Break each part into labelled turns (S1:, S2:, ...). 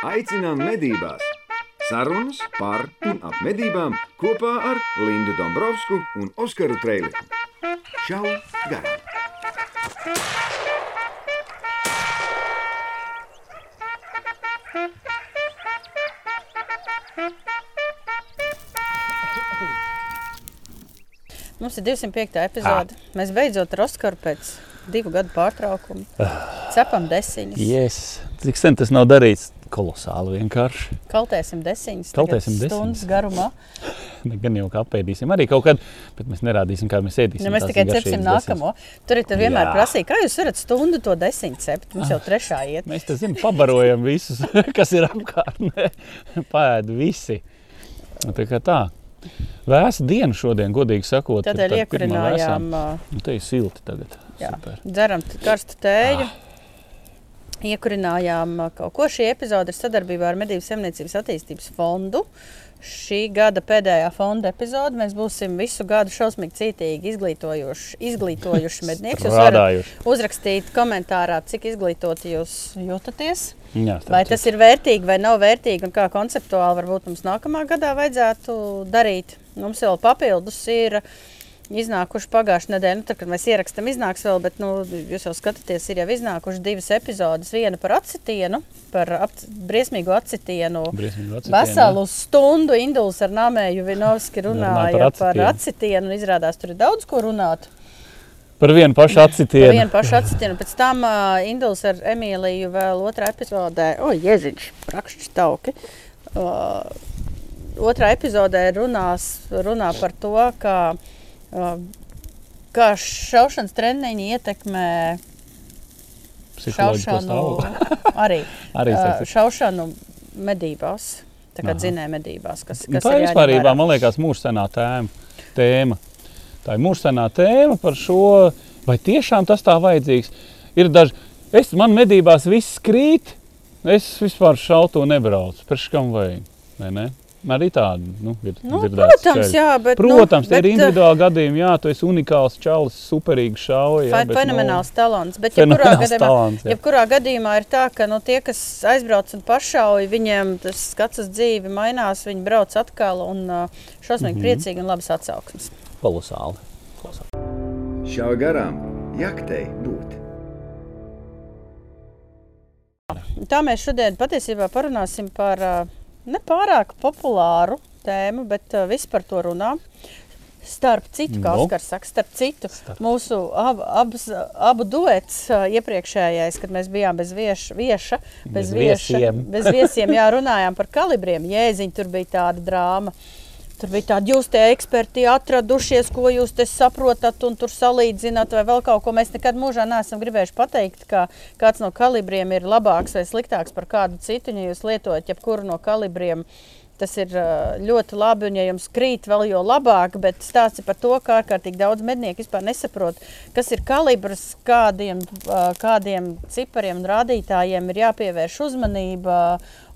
S1: Aicinām medībās! Sarunas par un ap medībām kopā ar Lindu Dombrovskiju un Oskaru Trēliņu. Čau! Garām!
S2: Mums ir 205. epizode. Mēs beidzot ar Oskaru pēc divu gadu pārtraukuma cepam desiņas.
S3: Yes. Cik sen tas nav darīts? Kolosāli vienkārši.
S2: Kaltēsim desiņas.
S3: Kaltēsim desiņas.
S2: Stundas garumā.
S3: Gan jau kā apēdīsim arī kaut kad, bet mēs nerādīsim, kā mēs ēdīsim.
S2: Nu, mēs tikai cepsim
S3: desiņas.
S2: nākamo. Tur ir vienmēr
S3: Jā.
S2: prasīja, kā jūs varat stundu to desiņu cept. Mums jau trešā iet.
S3: Mēs te zinām, pabarojam visus, kas ir apkārtnē. Paēd visi. Nu, Tā kā tā. Vēsa diena šodien, godīgi sakot. pirmā
S2: iekurinājām,
S3: vēsā.
S2: ā,
S3: Nu, te ir silti tagad.
S2: Jā.
S3: Super.
S2: dzeram karstu tēju. Iekurinājām ā, kaut ko. Šī epizode ir sadarbībā ar Medību saimniecības attīstības fondu. Šī gada pēdējā fonda epizode. Mēs būsim visu gadu šausmīgi cītīgi izglītojuši, izglītojuši medniekus. Jūs varat uzrakstīt komentārā, cik izglītoti jūs jūtaties.
S3: Jā,
S2: Vai tas ir vērtīgi vai nav vērtīgi, un kā konceptuāli varbūt mums nākamā gadā vajadzētu darīt. Mums vēl papildus ir iznākuši pagājušā nedēļa, nu, tad, kad mēs ierakstām, iznāks vēl, bet nu, jūs jau skatāties, ir jau iznākušas divas epizodes. Viena par acitienu, par ap, briesmīgu acitienu.
S3: Briesmīgi acitienu,
S2: Veselu stundu Induls ar Nāmēju Vinovski
S3: Runāja
S2: runāja
S3: par
S2: par
S3: acitienu.
S2: acitienu. un Izrādās, tur ir daudz ko runāt.
S3: Par vienu pašu
S2: Par
S3: acitienu.
S2: vienu pašu acitienu. Pēc tam uh, Induls ar Emīliju vēl otrā epizodē, o, Jēziņš, prakšķis tauki. Uh, otrā epizodē runās, runā par to, kā, uh, kā šaušanas treniņi ietekmē šaušanu arī.
S3: Arī
S2: uh, šaušanu medībās, tā kā dzinēja medībās, kas,
S3: Nu,
S2: kas
S3: tā ir
S2: jāņem
S3: vispār,
S2: vērā.
S3: man liekas, mūžsenā tēma. tēma. Tā ir mūžsenā tēma par šo, vai tiešām tas tā vajadzīgs. Ir daži, es man medībās viss krīt, es vispār šauto nebraucu. Par kam vajag? Vai ne? Arī tādi nu, ir.
S2: Nu, protams,
S3: ceļi.
S2: jā, bet,
S3: Protams,
S2: nu,
S3: tie ir
S2: bet, uh,
S3: individuāli gadījumi. Jā, tu esi unikāls čalis, superīgi šauja.
S2: Fe- Fenomenāls talants. Bet, jebkurā gadījumā,
S3: talants, jā.
S2: jebkurā gadījumā ir tā, ka nu, tie, kas aizbrauc un pašauj, viņiem tas skats uz dzīvi mainās. Viņi brauc atkal un uh, šausmīgi mm. -hmm. priecīgi un labas atsauksmes.
S3: Kolosāli.
S1: Šā garām jaktei būt!
S2: Tā mēs šodien patiesībā parunāsim par uh, nepārāk populāru tēmu, bet uh, visi par to runā. Starp citu, kā
S3: Nu.
S2: Oskars saka, starp citu,
S3: Starp.
S2: mūsu ab, abs, abu duets uh, iepriekšējais, kad mēs bijām bez vieša, vieša, bez,
S3: Bez
S2: vieša,
S3: viesiem.
S2: bez viesiem, jā, runājām par kalibriem. Jēziņ, tur bija tāda drāma. Tur bija tādi, jūs te eksperti atradušies, ko jūs te saprotat, un tur salīdzināt, vai vēl kaut ko. Mēs nekad mūžā neesam gribējuši pateikt, ka kāds no kalibriem ir labāks vai sliktāks par kādu citu. Ja jūs lietojat jebkuru no kalibriem, tas ir ļoti labi, un ja jums krīt vēl jo labāk, bet stāsts ir par to, ka ārkārtīgi daudz mednieku vispār nesaprot, kas ir kalibrs, kādiem, kādiem cipariem un rādītājiem ir jāpievērš uzmanība,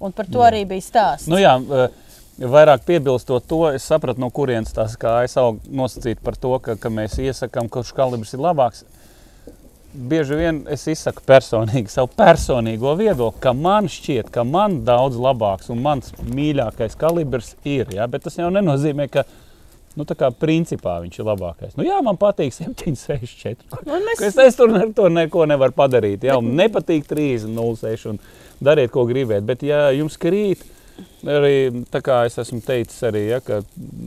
S2: un par to arī bija stāsts.
S3: Nu, jā, eh, vairāk piebilstot to, es sapratu, no kurienes tās kājas aug nosacīt par to, ka, ka mēs iesakām, kurš kalibrs ir labāks. Bieži vien es izsaku personīgi savu personīgo viedokli, ka man šķiet, ka man daudz labāks un mans mīļākais kalibrs ir. Ja? Bet tas jau nenozīmē, ka nu, tā kā principā viņš ir labākais. Nu, jā, man patīk 7, 6, 4.
S2: Un mēs-
S3: Es, es tur ne, to neko nevaru padarīt. Jā, man nepatīk 3, 0, 6 un dariet, ko gribiet. Bet, ja jums krīt, arī tā kā es esmu teicis, arī, ja, ka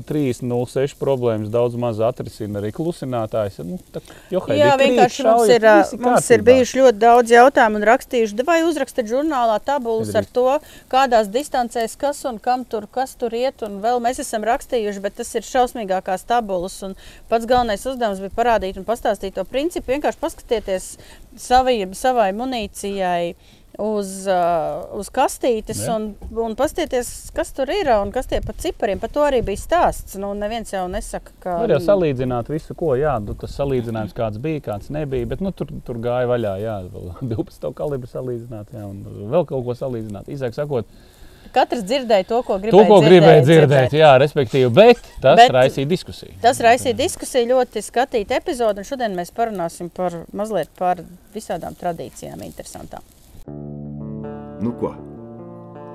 S3: 3,06 problēmas daudz maz atrisina arī klusinātājs. Nu, tā, johai,
S2: Jā,
S3: bija krīt,
S2: vienkārši mums
S3: šaujiet,
S2: ir, mums ir
S3: kārtībā.
S2: bijuši ļoti daudz jautājumu un rakstījuši, vai uzrakstīt žurnālā tabulas ar to, kādās distancēs kas un kam tur, kas tur iet. Un vēl mēs esam rakstījuši, bet tas ir šausmīgākās tabulas. Un pats galvenais uzdevums bija parādīt un pastāstīt to principu. Vienkārši paskatieties savai, savai munīcijai. Uz, uh, uz kastītes,
S3: Jā.
S2: un, un paskatieties, kas tur ir un kas tie pa cipariem. Par to arī bija stāsts. Nu, neviens jau nesaka, ka.
S3: Var jau salīdzināt visu, ko jā, nu, tas salīdzinājums kāds bija, kāds nebija. Bet nu, tur, tur gāja vaļā, jā, vēl 12 kalibru salīdzināt, jā, un vēl kaut ko salīdzināt. Īsāk sakot,
S2: Katrs dzirdēja to, ko gribēja
S3: to, ko
S2: dzirdēt,
S3: gribēja dzirdēt, jā, respektīvi, bet tas
S2: Bet-
S3: raisīja diskusiju.
S2: Tas raisīja diskusiju, ļoti skatīta epizode, šodien mēs parunāsim par mazliet par visādām tradīcijām, interesantām.
S1: Nu ko?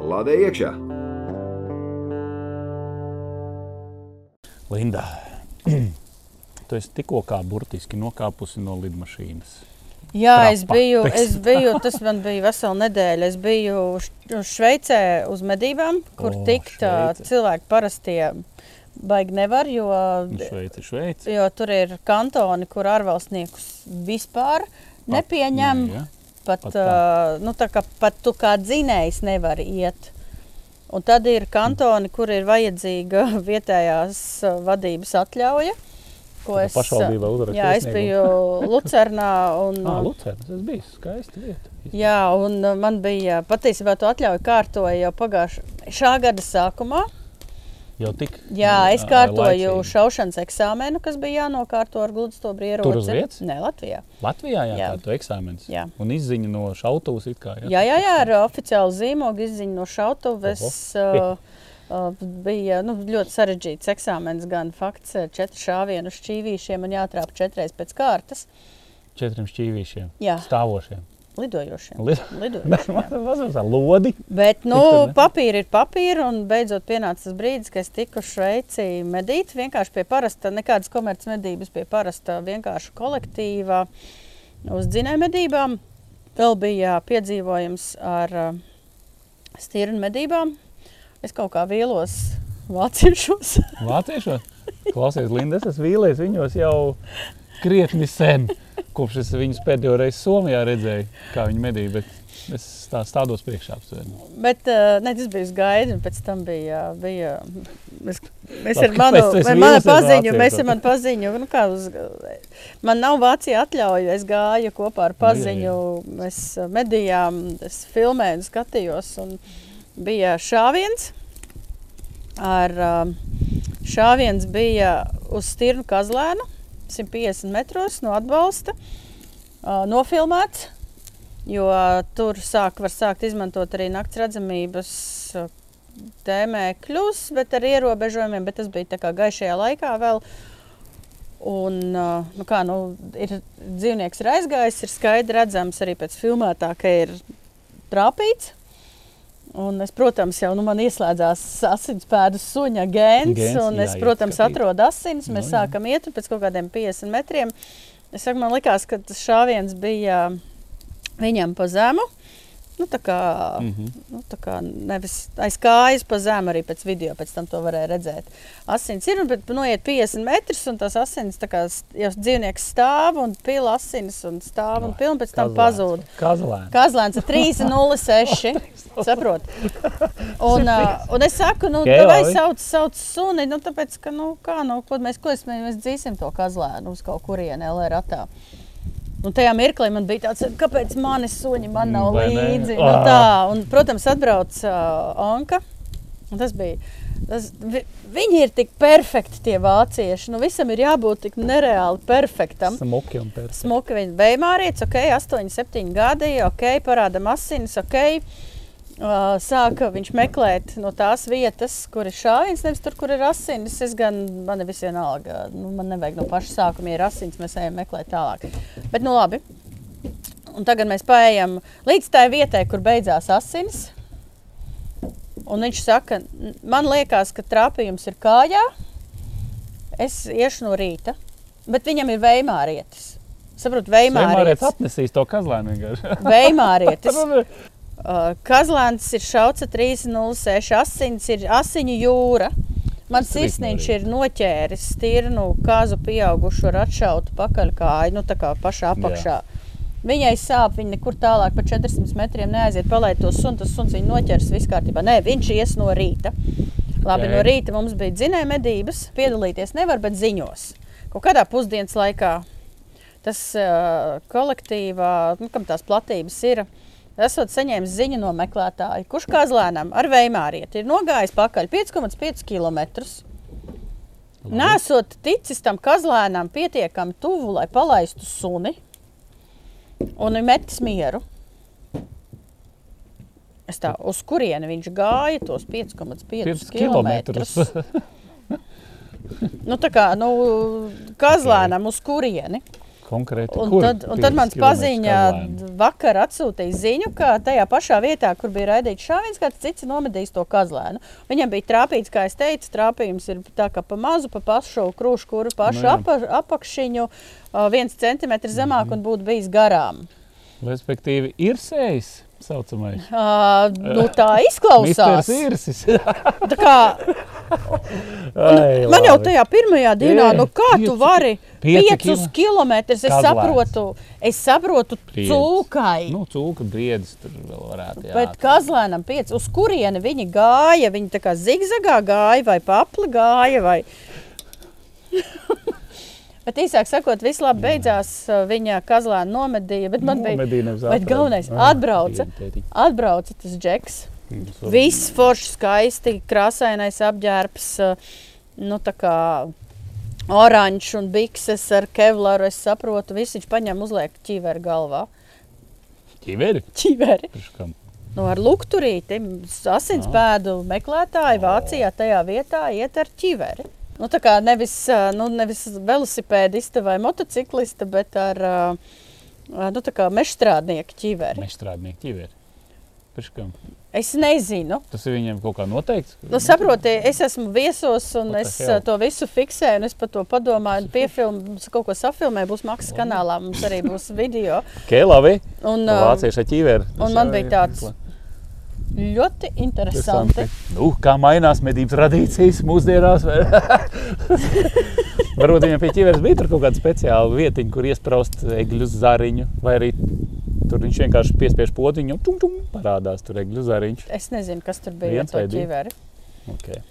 S1: lādē iekšā!
S3: Linda, tu esi tikko kā burtiski nokāpusi no lidmašīnas.
S2: Jā,
S3: Trapa,
S2: es biju, es biju, tas man bija vesela nedēļa. Es biju Šveicē uz medībām, kur
S3: O,
S2: tikt
S3: Šveice.
S2: cilvēki parastie baigi nevar, jo,
S3: Nu, Šveice, Šveice.
S2: jo tur ir kantoni, kur ārvalstniekus vispār nepieņem.
S3: Nē, ja?
S2: Pat,
S3: Pat tā.
S2: uh, nu, tā kā, pat tu kā dzinējs nevari iet. Un tad ir kantoni, kur ir vajadzīga vietējās vadības atļauja. Ko es,
S3: pašvaldībā uzraksta
S2: jā, es biju Lucernā. Un,
S3: Ah, Lucēns, tas bija skaisti vieta.
S2: jā, un man bija patiesībā to atļauju kārtoja jau pagājušā šā gada sākumā.
S3: Jau tik
S2: Jā, es
S3: ā,
S2: kārtoju
S3: laicīgi.
S2: šaušanas eksāmenu, kas bija jānokārto ar gludstobru ieroci.
S3: Tur uz vietas?
S2: Nē, Latvijā.
S3: Latvijā
S2: Jā.
S3: jākārto eksāmenis.
S2: Jā.
S3: Un izziņa no šautavas it kā.
S2: Jā, jā, jā ar oficiālu zīmogu izziņu no šautuves. Uh, uh, bija nu, ļoti sarežģīts eksāmenis, gan fakts, četri šāvienu šķīvīšiem un jātrāp četreiz pēc kārtas.
S3: Četriem šķīvīšiem.
S2: Jā.
S3: Stāvošiem.
S2: Lidojošiem.
S3: Lid-
S2: Lidojošiem
S3: lodi.
S2: Bet, nu, papīri ir papīri, un beidzot pienāca tas brīdis, kad es tiku uz Šveici medīt. Vienkārši pie parasta, nekādas komercmedības, pie parasta vienkārši kolektīva uz dzinēju medībām. Vēl bija piedzīvojums ar uh, stirnu medībām. Es kaut kā vīlos vāciešos.
S3: Vāciešu. Klausies, Linda, es esmu vīlies viņos jau krietni sen. Kopš es viņus pēdējo reizi Somijā redzēju, kā viņi medīja. Bet es tā stādos priekšā.
S2: Bet uh, ne, tas bija gaidījums, un pēc tam bija. bija mēs, mēs ar manu, ar manu paziņu, mēs ar manu paziņu, nu kā uz, man nav Vācija atļauja, es gāju kopā ar paziņu, mēs uh, medījām, es filmēju un skatījos, un bija šāviens. Ar šāviens bija uz Stirnu kazlēnu, 150 metros no atbalsta, nofilmēts. Jo tur sāk, var sākt izmantot arī naktas redzamības tēmēkļus, bet ar ierobežojumiem. Bet tas bija tā kā gaišajā laikā vēl. Un, nu kā, nu, ir dzīvnieks ir aizgājis, ir skaidri redzams arī pēc filmētā, ka ir trāpīts. Un es, protams, jau nu, man ieslēdzās asinsspēdu suņa gēns.
S3: Gēns,
S2: un es,
S3: jāiet
S2: protams, atrodu asins. Mēs
S3: Nu,
S2: no,
S3: jā.
S2: sākam iet pēc kaut kādiem 50 metriem. Es saku, man liekas, ka tas šāviens bija viņam pa zemu. Nu, tā kā, mm. -hmm. nu, tā kā nevis aiz kājas pa zemu, arī pēc video pēc tam to varēja redzēt. Asins ir, un bet noiet 50 metrus, un tas asins tā kā jau dzīvnieks stāv un pila asins un stāv un pila, un pēc tam pazūd.
S3: Kazlēns.
S2: Kazlēns ir 3,06. Saprotu. Un, uh, un es saku, nu, vai sauc, sauc suni, nu, tāpēc, ka, nu, kā, nu, ko mēs, ko es, mēs dzīsim to kazlēnu uz kaut kurieni LR ratā. Un tajā mirklī man bija tāds, kāpēc mani suņi man nav
S3: Vai
S2: līdzi. Nu, tā, un, protams, atbrauc uh, Anka. Tas bija. Tas, vi, viņi ir tik perfekti, tie vācieši. Nu, visam ir jābūt tik nereāli perfektam.
S3: Smuki un perfekti.
S2: Smuki viņa veimārietis, ok, 8, 7 gadi, ok, parāda asinis, ok. Uh, sāka viņš meklēt no tās vietas, kur ir šāviens, nevis tur, kur ir asinis. Es gan, man ir vienalga, nu, man nevajag no paša sākuma, ja ir asins, mēs ejam meklēt tālāk. Bet, nu labi. Un tagad mēs paējam līdz tai vietai, kur beidzās asinis. Un viņš saka, "N- man liekas, ka trāpījums ir kājā. Es iešu no rīta, bet viņam ir veimārietis. Saprotu,
S3: Vienmēr
S2: veimārietis.
S3: atnesīs to kazlēnu vienkārši.
S2: Veimārietis. Uh, Kazlēns ir šauca 306, asins ir asiņu jūra.
S3: Ir
S2: sirsniņš ir noķēris stirnu kāzu pieaugušu ar atšautu pakaļkāju, nu tā kā pašā apakšā. Viņai sāp, viņa nekur tālāk par 400 metriem neaiziet, palaid to sunu, tas suns viņu noķers viss kārtībā. Nē, viņš ies no rīta. Labi,
S3: Ok.
S2: no rīta mums bija dzinēja medības, piedalīties nevar, bet ziņos. Kaut kādā pusdienas laikā tas uh, kolektīvā, nu, kam tās platības ir, esot saņēmis ziņu no meklētāja, kurš kazlēnam ar veimārieti ir nogājis pakaļ 5,5 km. Nesot ticis tam kazlēnam pietiekami tuvu, lai palaistu suni un metis mieru. Es tā, uz kurieni viņš gāja tos 5,5
S3: 5
S2: km. Nu, tā kā nu, kazlēnam uz kurieni.
S3: Konkrēti.
S2: Un
S3: kur
S2: tad, un tad
S3: 5
S2: mans paziņā vakar atsūtīja ziņu, ka tajā pašā vietā, kur bija raidīts šāviens, kāds cits nomedījis to kazlēnu. Viņam bija trāpīts, kā es teicu, trāpījums ir tā kā pa mazu, pa pašu krūšu, kuru pašu
S3: Nu jā.
S2: apa, apakšiņu, viens centimetrs zemāk
S3: Mhm.
S2: un būtu bijis garām.
S3: Respektīvi, ir sējis. Saucamais.
S2: Uh, nu, tā izklausās. Tā kā,
S3: Ai,
S2: man jau tajā pirmajā dienā,
S3: Ir,
S2: nu kā tu
S3: pieci-
S2: vari
S3: pieci
S2: piecus
S3: kilo-
S2: kilometrus, es saprotu, es saprotu
S3: Briedis.
S2: cūkai.
S3: Nu, cūka briedis tur vēl varētu. Jā,
S2: Bet Kazlēnam pieci, uz kurieni viņi gāja? Viņi tā kā zigzagā gāja vai papli gāja? Vai... bet īsāk sakot, viss labi beidzās. uh, Viņa Kazlēna nomedīja, bet man bija
S3: atrada.
S2: galvenais
S3: Ah,
S2: atbrauca. atbrauca tas džeks.
S3: Mm,
S2: Viss forši, skaisti, krāsainais apģērbs. uh, Nu, tā kā oranžs un bikses ar kevlaru. Es saprotu, viss viņš paņem uzliek ķīveri galvā. Ķīveri.
S3: Kam?
S2: Nu, ar lukturīti asinspēdu meklētāji Vācijā tajā vietā iet ar ķiveri. Nu, tā kā nevis, nu, nevis velosipēdista vai motociklista, bet ar nu, mežstrādnieka ķiveri.
S3: Mežstrādnieki ķiveri. Priekš kam?
S2: Es nezinu.
S3: Tas ir viņiem kaut kā noteikts?
S2: Nu, saprotiet, es esmu viesos un
S3: the
S2: es ā, to visu fiksēju. un Es par to padomāju, piefilmu, kaut ko safilmēju. Būs maksas kanālā, mums arī būs video.
S3: Ok, labi.
S2: Un,
S3: Vācieši ar ķiveri.
S2: un man bija tāds ļoti interesanti.
S3: Nu, kā mainās medības tradīcijas mūsdienās? Varbūt viņam pie ķiveres bija kaut kāda speciāla vietiņa, kur iesprāst egļu zariņu, vai arī tur viņš vienkārši piespiež podziņu un tum, tum, parādās tur egļu zariņš.
S2: Es nezinu, kas tur bija ar to ķiveri.
S3: Okay.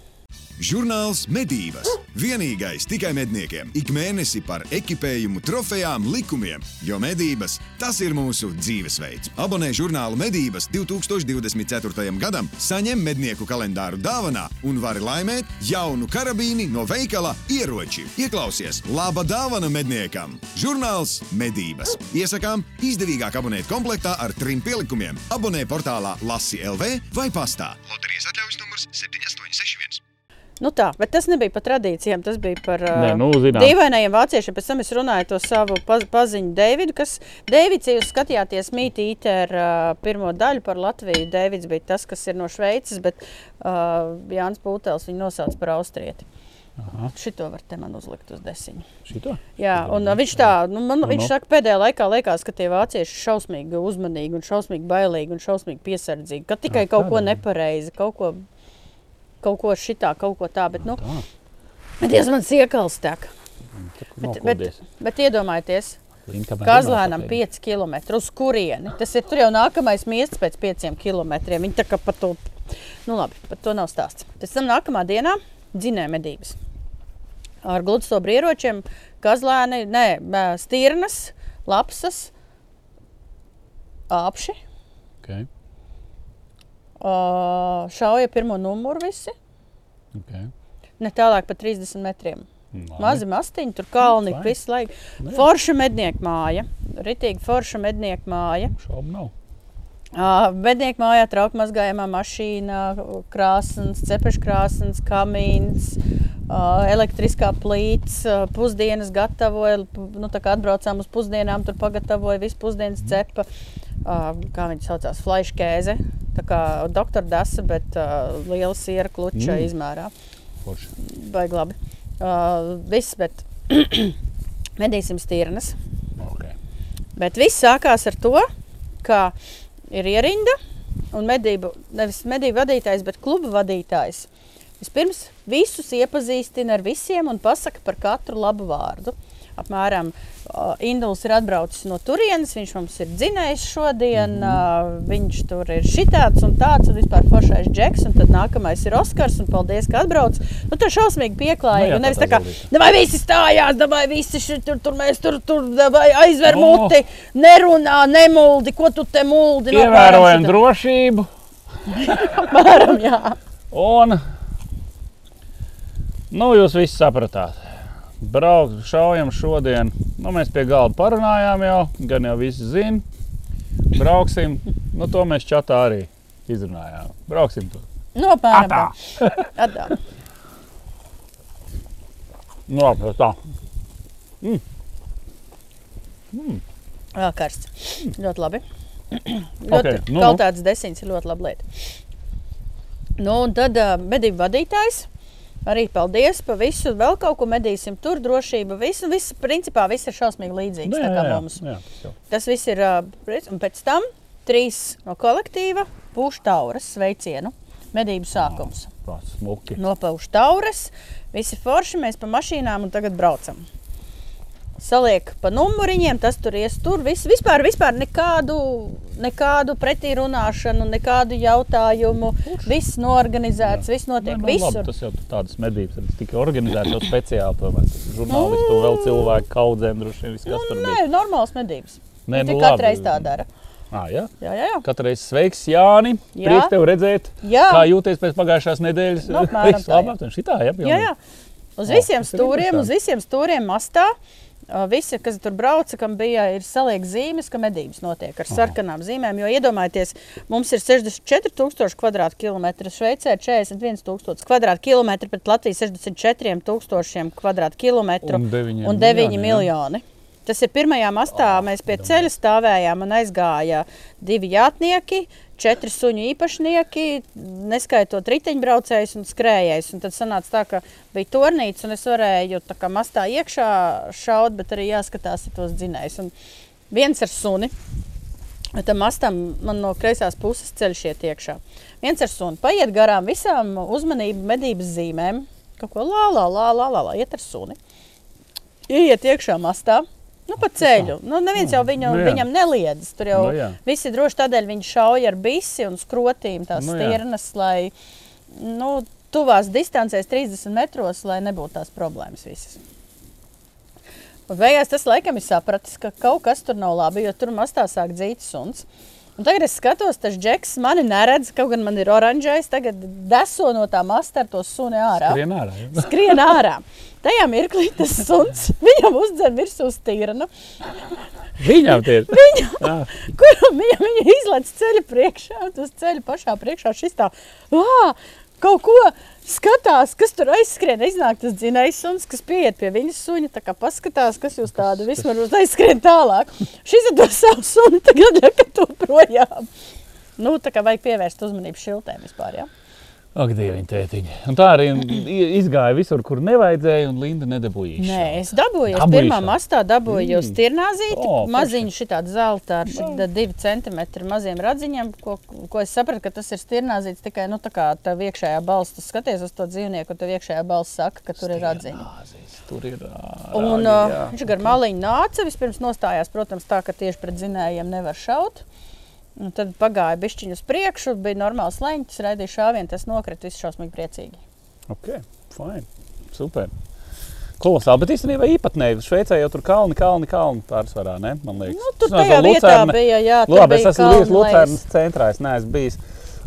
S1: Žurnāls Medības. Vienīgais tikai medniekiem. Ik mēnesi par ekipējumu, trofejām, likumiem. Jo medības tas ir mūsu dzīvesveids. Abonē žurnālu Medības 2024. gadam, saņem mednieku kalendāru dāvanā un vari laimēt jaunu karabīni no veikala ieroči. Ieklausies, laba dāvana medniekam! Žurnāls Medības. Iesakām izdevīgāk abonēt komplektā ar trim pielikumiem. Abonē portālā Lasi LV vai pastā. Loterijas atļaujas numurs 7861.
S2: Nu tā, bet tas nebija par tradīcijām, tas bija par
S3: Nē,
S2: uh,
S3: nu, zinām.
S2: dīvainajiem vāciešiem. Pēc tam es runāju to savu paz, paziņu Deividu, kas Deivids, ja jūs skatījāties mītīte ar uh, pirmo daļu par Latviju, Deivids bija tas, kas ir no Šveices, bet uh, Jānis Pūtels viņu nosauc par austrieti.
S3: Aha.
S2: Šito var te man uzlikt uz desiņu.
S3: Šito?
S2: Jā, un uh, viņš tā, nu, man,
S3: Nu,
S2: viņš
S3: nu.
S2: saka, pēdējā laikā liekas, ka tie vācieši ir šausmīgi uzmanīgi un šausmīgi bailīgi un šausmīgi piesardzīgi. Ka tikai
S3: Jā,
S2: kaut ko nepareizi, kaut ko, kaut ko šitā, kaut ko tā, bet, nu,
S3: Tā,
S2: Dievs, man siekalst tek.
S3: bet,
S2: Bet, bet, bet iedomājieties, Kazlēnam 5 km uz kurieni. Tas ir tur jau nākamais miests pēc 5 km. Viņi tā kā par to, nu labi, par to nav stāsts. Pēc tam nākamā dienā dzinēja medības. Ar gludstobru ieročiem, kazlēni, nē, stirnas, lapsas, apši.
S3: Okay.
S2: Šauja pirmo numuru visi.
S3: Okay.
S2: Ne tālāk par 30 metriem.
S3: Labi.
S2: Mazi mastiņi, tur kalni visu laiku.
S3: Nu.
S2: Forša mednieku māja. Ritīgi forša mednieku māja.
S3: Šaubu nav.
S2: Mednieku mājā trauka mazgājumā mašīna, krāsns, cepeškrāsns, kamīns, elektriskā plīts, pusdienas gatavoja. Nu, tā kā atbraucām uz pusdienām, tur pagatavoja visu pusdienas cepa. Uh, kā viņi saucās, flaiškēze. Tā kā doktora dasa, bet liela siera kluča
S3: Mm.
S2: izmērā.
S3: Forši.
S2: Baigi labi. Viss, bet medīsim stirnas.
S3: Okay.
S2: Bet viss sākās ar to, ka ir ierinda un medību, nevis medību vadītājs, bet kluba vadītājs. Vispirms visus iepazīstina ar visiem un pasaka par katru labu vārdu. Apmēram uh, Induls ir atbraucis no turienes, viņš mums ir dzinējis šodien, mm -hmm. viņš tur ir šitāds un tāds, un vispār foršais džeks, un tad nākamais ir Oskars, un paldies, ka atbrauc. Nu, tā šausmīgi pieklājīgi,
S3: Nu jā,
S2: un nevis
S3: tā
S2: tā kā,
S3: zolīte.
S2: vai visi stājās, vai visi šit, tur, tur mēs tur, tur vai aizver
S3: O!
S2: muti, nerunā, nemuldi, ko tu te muldi. Nu,
S3: Ievērojam drošību.
S2: Apmēram, jā.
S3: Un, nu, jūs visi sapratāt. Braukt, šaujam šodien. Nu, mēs pie galda parunājām jau, gan jau visi zina. Brauksim, nu, to mēs čatā arī izrunājām. Brauksim tur.
S2: Nu, tā. Atā.
S3: Nu, tā. Mm. Mm.
S2: Vēl karsts. Ļoti labi. ļoti
S3: Ok, nu, nu.
S2: Kaltāts desīns ir ļoti laba lieta. Nu, un tad uh, medību vadītājs. Arī paldies par visu. Vēl kaut ko medīsim, tur drošība. Viss, viss principā, viss ir šausmīgi līdzīgs. kā mums.
S3: jā, tas jau.
S2: Tas viss ir. Un pēc tam trīs no kolektīva pūš tauras sveicienu. Medību sākums. Nopauž tauras, visi forši, mēs pa mašīnām un tagad braucam. Saliek pa numuriņiem, tas tur ies tur. Vis, vispār, vispār nekādu, nekādu pretī runāšanu, nekādu jautājumu. Viss norganizēts, viss notiek
S3: Nu, labi,
S2: visur.
S3: tas jau tur tādas medības ir tikai organizētas, jau speciāli. Tomēr žurnālisti un vēl cilvēku kaudzēm droši vien viss, kas tur
S2: Nu,
S3: bija.
S2: nē, normāls medības.
S3: Nē,
S2: Nu, katru reizi tā dara.
S3: À, jā.
S2: Jā, jā, jā.
S3: Katru reizi sveiks, Jāni.
S2: Jā.
S3: Prieks tev redzēt.
S2: Jā.
S3: Kā jūties pēc pagājušās nedēļas?
S2: Nu, apmēram
S3: Viss
S2: tā,
S3: labi, un šitā, jā,
S2: jā, jā. Uz
S3: O,
S2: visiem stūriem, uz visiem stūriem mastā. ā, Visi, kas tur brauca, kam bija, ir saliek zīmes, ka medības notiek ar sarkanām zīmēm. Jo iedomājieties, mums ir 64,000 km2, Šveicē ir 41,000 km2, pret Latvijas 64,000 km2
S3: Un deviņiem
S2: un 9
S3: miljoniem, jā.
S2: miljoni. Tas ir pirmajā mastā. Mēs pie ceļa stāvējām un aizgāja divi jātnieki, četri suņu īpašnieki, neskaitot riteņbraucējus un skrējējus. Un tad sanāca tā, ka bija turnīts, un es varēju kā mastā iekšā šaut, bet arī jāskatās tos dzinējus. Un viens ar suni. Tam mastam man no kreisās puses ceļš iet iekšā. Viens ar sunu paiet garām visām uzmanību medības zīmēm. Kaut ko lā, lā, lā, lā, lā, lā iet ar suni. Iet iekšā mastā. Nu, pa ceļu. Nu, neviens jau viņu,
S3: Nu, jā.
S2: viņam neliedz. Tur jau
S3: Nu, jā.
S2: viss ir droši. Tādēļ viņi šauja ar bisi un skrotīm tās
S3: Nu,
S2: nu, stirnas, lai nu, tuvās distancēs, 30 metros, lai nebūtu tās problēmas visas. Beigās tas laikam ir sapratis, ka kaut kas tur nav labi, jo tur mastā sāk dzīt suns. Un tagad es skatos, tas džeks mani neredz, kaut gan man ir oranžais. Tagad deso no tā masta ar to suni ārā.
S3: Skrien ārā. jā.
S2: Skrien ārā. Tajā mirklī tas suns viņam uzdzen virsū stīrnu.
S3: Viņam tie ir.
S2: Viņa, kuram viņa, viņa izlaiž ceļa priekšā, un tas ceļa pašā priekšā šis tā, ā, kaut ko skatās, kas tur aizskrien. Iznāk tas dzinējs suns, kas pieiet pie viņas suņa, tā kā paskatās, kas jūs tādu vismaz aizskrien tālāk. Šis ir to savu suni, tagad ļaka to projām. Nu, tā kā vajag pievērst uzmanību šiltēm vispār, jā.
S3: Ak, dieviņ, tētiņi. Un tā arī izgāja visur, kur nevajadzēja, un Linda nedabūja.
S2: Nē, es dabūju, es pirmā mastā dabūju jau
S3: Mm.
S2: stirnāzīti,
S3: O,
S2: maziņu šitādu zelta ar šitā divi centimetri maziem radziņiem, ko, ko es sapratu, ka tas ir stirnāzīts tikai, nu, tā kā tā iekšējā balss, tu skaties uz to dzīvnieku, un tev iekšējā balss saka, ka tur ir radziņi.
S3: Tur ir. ā,
S2: Un
S3: rāgi,
S2: uh, viņš gar maliņu nāca, vispirms nostājās, protams, tā, ka tieši pret zinējiem nevar šaut. Un tad pagāja bišķiņu uz priekšu, bija normāls leņķis, raidīja šāvienu, tas nokrita viss šausmīgi priecīgi.
S3: Ok, fine. Super. Kolosāli, bet īstenībā īpatnēji. Šveicē jau tur kalni, kalni, kalni pārsvarā, ne? Man liekas.
S2: Nu, tur
S3: Es
S2: tajā vietā
S3: Lucerne-
S2: bija, jā, tur
S3: Labi, es
S2: bija
S3: esmu bijis. Lucernas centrā. Es neesmu bijis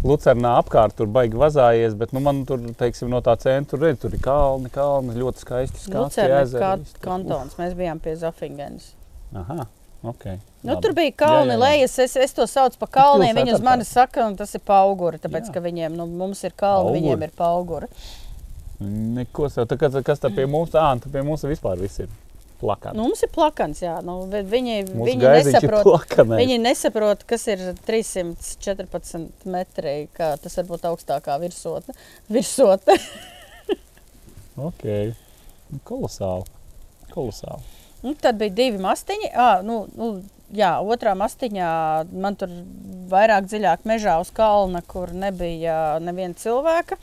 S3: Lucernā apkārt, tur baigi vazājies, bet nu, man tur, teiksim, no tā centra redz, tur ir kalni, kalni, ļoti skaisti.
S2: Lucernes
S3: ezeri,
S2: kā kantons, mēs bijām pie Zofingenes.
S3: Aha, ok.
S2: Nu,
S3: labi.
S2: tur bija kalni,
S3: Jā, jā, jā.
S2: lejas. Es, es to saucu par kalniem. Viņi uz mani saka, un tas ir pauguri. Tāpēc,
S3: Jā.
S2: ka viņiem, nu, ir kalni,
S3: Pauguri.
S2: viņiem ir pauguri.
S3: Neko sev. Tā, kas, kas tā pie mums? Ā, tā pie mums vispār viss ir plakāts.
S2: Nu, mums ir plakans, jā. Nu, vi- viņi,
S3: Mūsu
S2: viņi, nesaprot, viņi nesaprot, kas ir 314 metri, tas var būt augstākā virsotne. virsotne.
S3: Ok. Kolosāli. Kolosāli.
S2: Nu, tad bija divi mastiņi. À, nu, nu, jā, otrā mastiņā man tur vairāk dziļāk mežā uz kalna, kur nebija neviena cilvēka.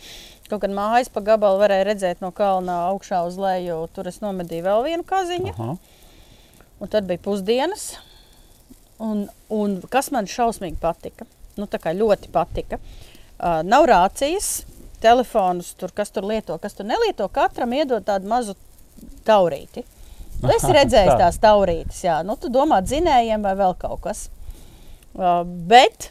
S2: Kaut gan mājas pa gabalu varēja redzēt no kalna augšā uz leju. Tur es nomedīju vēl vienu kaziņu.
S3: Aha.
S2: Un tad bija pusdienas. Un, un kas man šausmīgi patika, nu, tā kā ļoti patika, uh, nav rācijas, telefonus, tur, kas tur lieto, kas tur nelieto. Katram iedod tādu mazu taurīti. Tu esi redzējis
S3: Tā.
S2: tās taurītes, jā, nu, tu domā dzinējiem vai vēl kaut kas. Uh, bet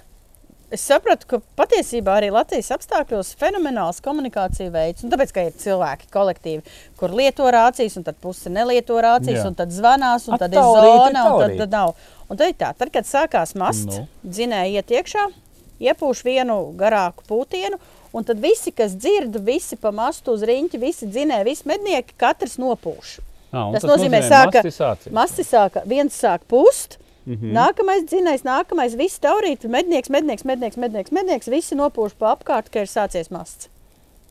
S2: es sapratu, ka patiesībā arī Latvijas apstākļos fenomenāls komunikācija veids. Un tāpēc, ka ir cilvēki kolektīvi, kur lieto rācijas, un tad puse nelieto rācijas,
S3: Jā.
S2: un tad zvanās, un
S3: A,
S2: tad ir zona, un tad, tad nav. Un tad ir tā, tad, kad sākās masts,
S3: Nu.
S2: nu. dzinēja iet iekšā, iepūš vienu garāku pūtienu, un tad visi, kas dzird, visi pa mastu uz riņķi, visi dzinēja, visi mednieki, katrs nopūš.
S3: Ā, un
S2: Tas nozīmē, sāka-
S3: masti
S2: sāka, viens sāk pust, mm. -hmm. nākamais dzinējs, nākamais viss taurīt, mednieks, mednieks, mednieks, mednieks, mednieks, visi nopūš pa apkārt, ka ir sācies masts.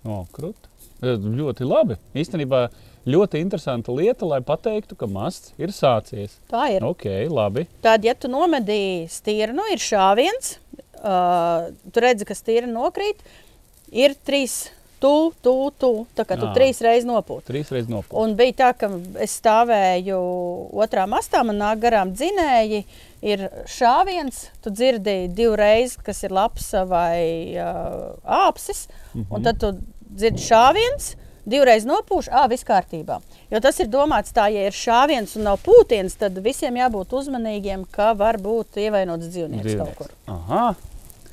S3: O, krut. E, Ļoti labi. Īstenībā ļoti interesanta lieta, lai pateiktu, ka masts ir sācies.
S2: Tā ir.
S3: Ok, labi.
S2: Tad, ja tu nomedīji stīrnu, ir šāviens, uh, tu redzi, ka stīra nokrīt, ir trīs tu, tu, tu, tā kā tu
S3: Ā.
S2: trīs reizes nopūti.
S3: Trīs reizes nopūst.
S2: Un bija tā, ka es stāvēju otrā mastā, man nāk garām dzinēji. Ir šāviens, tu dzirdi divreiz, kas ir labs vai uh, āpsis, mm -hmm. un tad tu dzirdi šāviens. Divreiz nopūš, ah, viss kārtībā. Jo tas ir domāts tā, ja ir šāviens un nav pūtiens, tad visiem jābūt uzmanīgiem, ka var būt ievainots dzīvnieks kaut kur.
S3: Aha,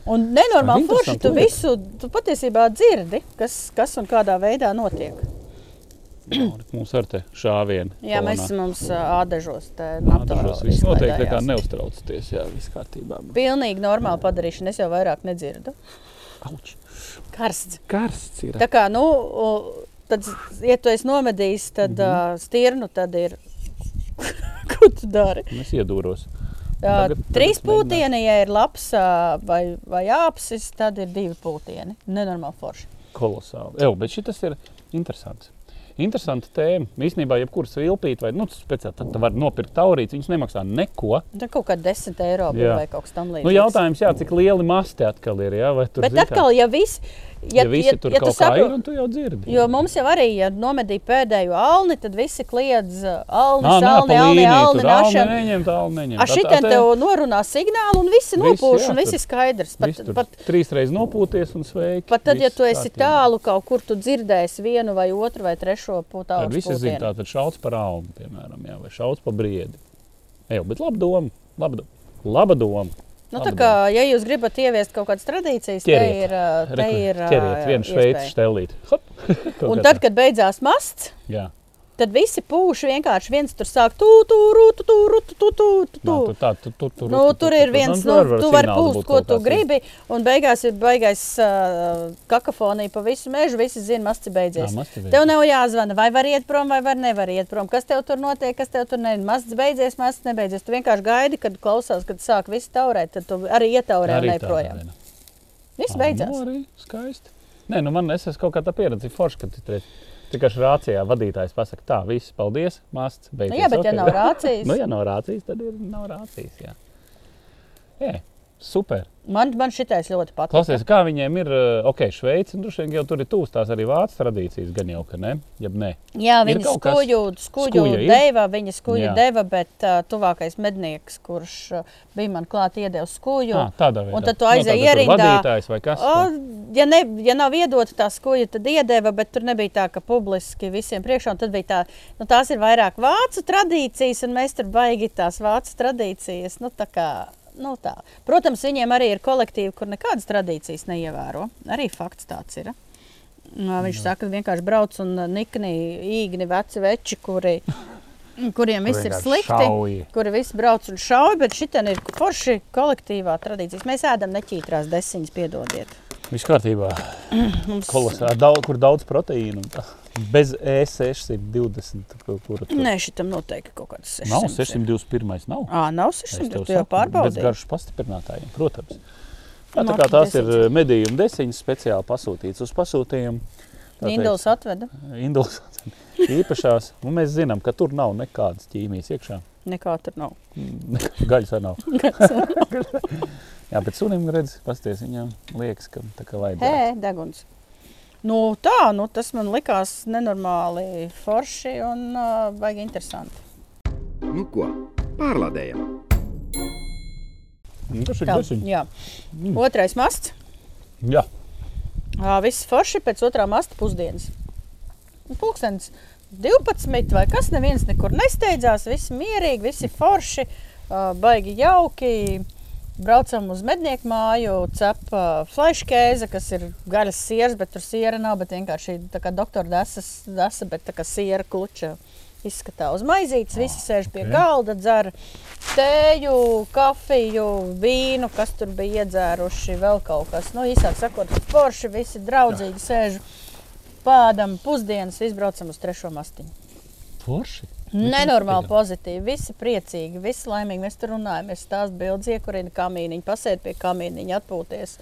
S2: Un nenormāli
S3: Tā ir
S2: forši tu visu, tu patiesībā dzirdi, kas, kas un kādā veidā notiek.
S3: mums ar te šāvienu.
S2: Jā, mēs esam mums ādažos. te
S3: Dažos
S2: naturāli
S3: viss noteikti tā kā neuztraucaties. Jā, viss kārtībā.
S2: Pilnīgi normāli padarīšana, es jau vairāk nedzirdu.
S3: Auč.
S2: Karsts.
S3: Karsts ir.
S2: Tā kā, nu, tad, ja tu esi nomedījis, tad mm -hmm. stirnu, tad ir. Ko tu dari?
S3: Es iedūros. Tagad-
S2: trīs pūtieni, ja ir labs ā, vai, vai apsis, tad ir divi pūtieni. Nenormāli forši.
S3: Kolosāli. Jā, bet šis ir interesants. Interesanta tēma. Īsnībā, jebkuras vilpīt, vai nu, speciāli tad tu vari nopirkt taurītes, viņas nemaksā neko.
S2: Tur kaut kāda 10 eiro
S3: Jā.
S2: vai kaut kas tamlīdzīgs.
S3: Nu, jautājums, jā, cik lieli masti atkal ir. Jā,
S2: Bet
S3: zini, kā-
S2: atkal, ja viss.
S3: Ja, ja visi tur
S2: ja
S3: kaut
S2: tu
S3: kā ir,
S2: saproti-
S3: un tu jau dzirdi.
S2: Jo mums jau arī, ja nomedīja pēdējo alni, tad visi kliedz alni, alni,
S3: pa
S2: alni, alni,
S3: alni
S2: našana.
S3: neņem, tā alni neņem.
S2: A
S3: Tā-
S2: šitien
S3: tā-
S2: tev norunā signālu un visi nopūš un ir skaidrs. Pat, pat,
S3: trīs reizes nopūties un sveiki.
S2: pat tad, ja tu esi tālu kaut kur, tu dzirdēsi vienu vai otru vai trešo
S3: Tad
S2: putālu.
S3: visi zina, tā tad šauc par almu, piemēram, jā, vai šauc par briedi. Jā, bet laba doma. Laba, laba doma.
S2: Nu, tā kā, ja jūs gribat ieviest kaut kādas tradīcijas, te
S3: Ķeriet.
S2: ir, uh, te ir uh,
S3: Ķeriet vienu šveici! Kaut
S2: Un tad, kad beidzās masts,
S3: Jā.
S2: Tad visi pūš vienkārši viens tur sāk tu, tu, ru, tu, tu, ru, tu, tu, tu, tu,
S3: Nā,
S2: tu.
S3: tur
S2: Nu, ir viens, nu, tu vari pūst, ko tu gribi, un beigās ir baigais uh, kakofonija pa visu mežu, visi zina, masts ir beidzies.
S3: Jā.
S2: Tev nav jāzvana, vai var iet prom, vai var nevar iet prom. Kas tev tur notiek, kas tev tur ne? Masts beidzies, masts nebeidzies. Tu vienkārši gaidi, kad klausās, kad sāk visi taurēt, tad tu arī ietaurē un neprojām. Viss beidzās.
S3: Nu, arī skaisti. Nē, nu man es esmu kaut kā tā pieredze, forši, ka tu tur tikai rācijā vadītājs pasaka, tā, viss, paldies, beidzies.
S2: Nu, jā, bet ja
S3: ok.
S2: nav rācijas,
S3: Nu, ja nav rācijas, tad ir nav rācijas, jā. Jā, super.
S2: man, man šitais ļoti patīk.
S3: Klausies, kā viņiem ir, eh, ok, Šveice, droši vien jau tur ir tūs tās arī vācu tradīcijas, gan jau, ka ne, jeb ne.
S2: Jā,
S3: kas-
S2: skuju, skuju
S3: skuja
S2: deva, viņa skuju
S3: Jā.
S2: deva, bet uh, tuvākais mednieks, kurš uh, bija man klāt, iedeva skuju.
S3: Ah, tādā veidā.
S2: Un tad tu
S3: Nu,
S2: aizēji
S3: tur
S2: ierindā.
S3: Vadītājs vai kas?
S2: O, ja, ne, ja nav iedota tā skuja, tad iedeva, bet tur nebija tā, ka publiski visiem priekšā. un Tad bija tā, nu, tās ir vairāk vācu tradīcijas, un mēs tur baigi tās vācu tradīcijas. Nu, tā kā, nu, tā. Protams, viņiem arī ir kolektīvi, kur nekādas tradīcijas neievēro. Arī fakts tāds ir. Viņš saka, ka vienkārši brauc un nikni īgni veci veči, kuri, kuriem viss ir slikti.
S3: šauj.
S2: Kuri visi brauc un šauj, bet šī ir forši kolektīvā tradīcijas. Mēs ēdam neķītrās desiņas, piedodiet.
S3: Viss kārtībā.
S2: Mums
S3: Kolosāli, daudz, kur daudz proteīnu. Bez E E620. Kur, kur tur
S2: Nē, šitam noteikti kaut kāds 600.
S3: nav 621. Nav.
S2: Ā, nav
S3: Es
S2: 600,
S3: tev
S2: tu jau
S3: saku, Bez
S2: pārbaudīji.
S3: garšas pastiprinātājiem, protams. Jā, tā
S2: Nu,
S3: kā tās ir medījuma desiņas speciāli pasūtītas uz pasūtījumu.
S2: Induls atveda.
S3: Induls īpašās. Un mēs zinām, ka tur nav nekādas ķīmijas iekšā.
S2: Nekā tur nav.
S3: Gaļas arī nav. Jā, bet sunim redz, pasties viņam liekas, ka tā kā vajadzētu.
S2: Hē, deguns. Nu, tā, nu, tas man likās nenormāli forši un uh, baigi interesanti.
S1: Nu ko, pārlādējam!
S3: Nu, Tas ir
S2: jā.
S3: Mm.
S2: Otrais masts.
S3: Jā,
S2: Ā, Viss forši pēc otrā masta pusdienas. Nu, Pūkstens 12 vai kas, neviens nekur nesteidzās, visi mierīgi, visi forši, ā, baigi jauki. Braucam uz mednieku māju, cepam fleškēzi, kas ir gaļas sieras, bet tur siera nav. Bet vienkārši tā kā doktora desas, desa, bet tā kā siera kluča izskatā uz maizītes. Visi sēž pie
S3: ok.
S2: galda, dzer tēju, kafiju, vīnu, kas tur bija iedzēruši, vēl kaut kas. Nu, īsāk sakot, forši visi draudzīgi sēž. Pādam pusdienas, izbraucam uz trešo mastiņu.
S3: forši.
S2: Nenormāli pozitīvi, visi priecīgi, visi laimīgi. Mēs tur runājam, mēs stāstām bildes, iekurina kamīniņu, pasēdi pie kamīniņa, atpūties.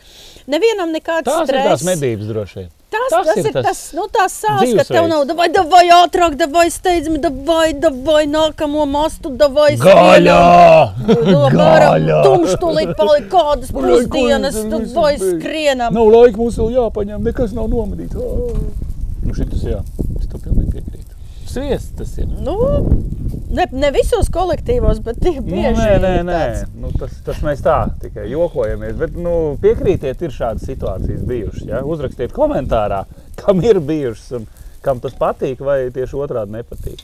S2: Nevienam nekāds
S3: Tās ir tās
S2: stress.
S3: medības droši vien.
S2: Tas,
S3: Tas
S2: tas,
S3: ir
S2: ir
S3: tas
S2: tas, nu, tās sāls, ka tev nav, vai, vai ātrāk, vai steidzami, vai, vai nākamo mastu, vai
S3: Gaļā! Gaļā!
S2: Tumšs tūlīt palika kādas pusdienas,
S3: jūs
S2: tu
S3: visi
S2: vai
S3: beidz?
S2: skrienam.
S3: Nav laika mums vēl jāpaņem, nekas nav nomedīts. Nu, šitas jā, es to pilnīgi piekrītu. Sviests tas ir.
S2: Nu, ne, ne visos kolektīvos, bet tik
S3: Nu,
S2: bieži.
S3: nē, nē,
S2: ir
S3: nē.
S2: tāds.
S3: Nu, tas, tas mēs tā tikai jokojamies. Bet nu, piekrītiet, ir šādas situācijas bijušas. Ja? Uzrakstiet komentārā, kam ir bijušas un kam tas patīk, vai tieši otrādi nepatīk.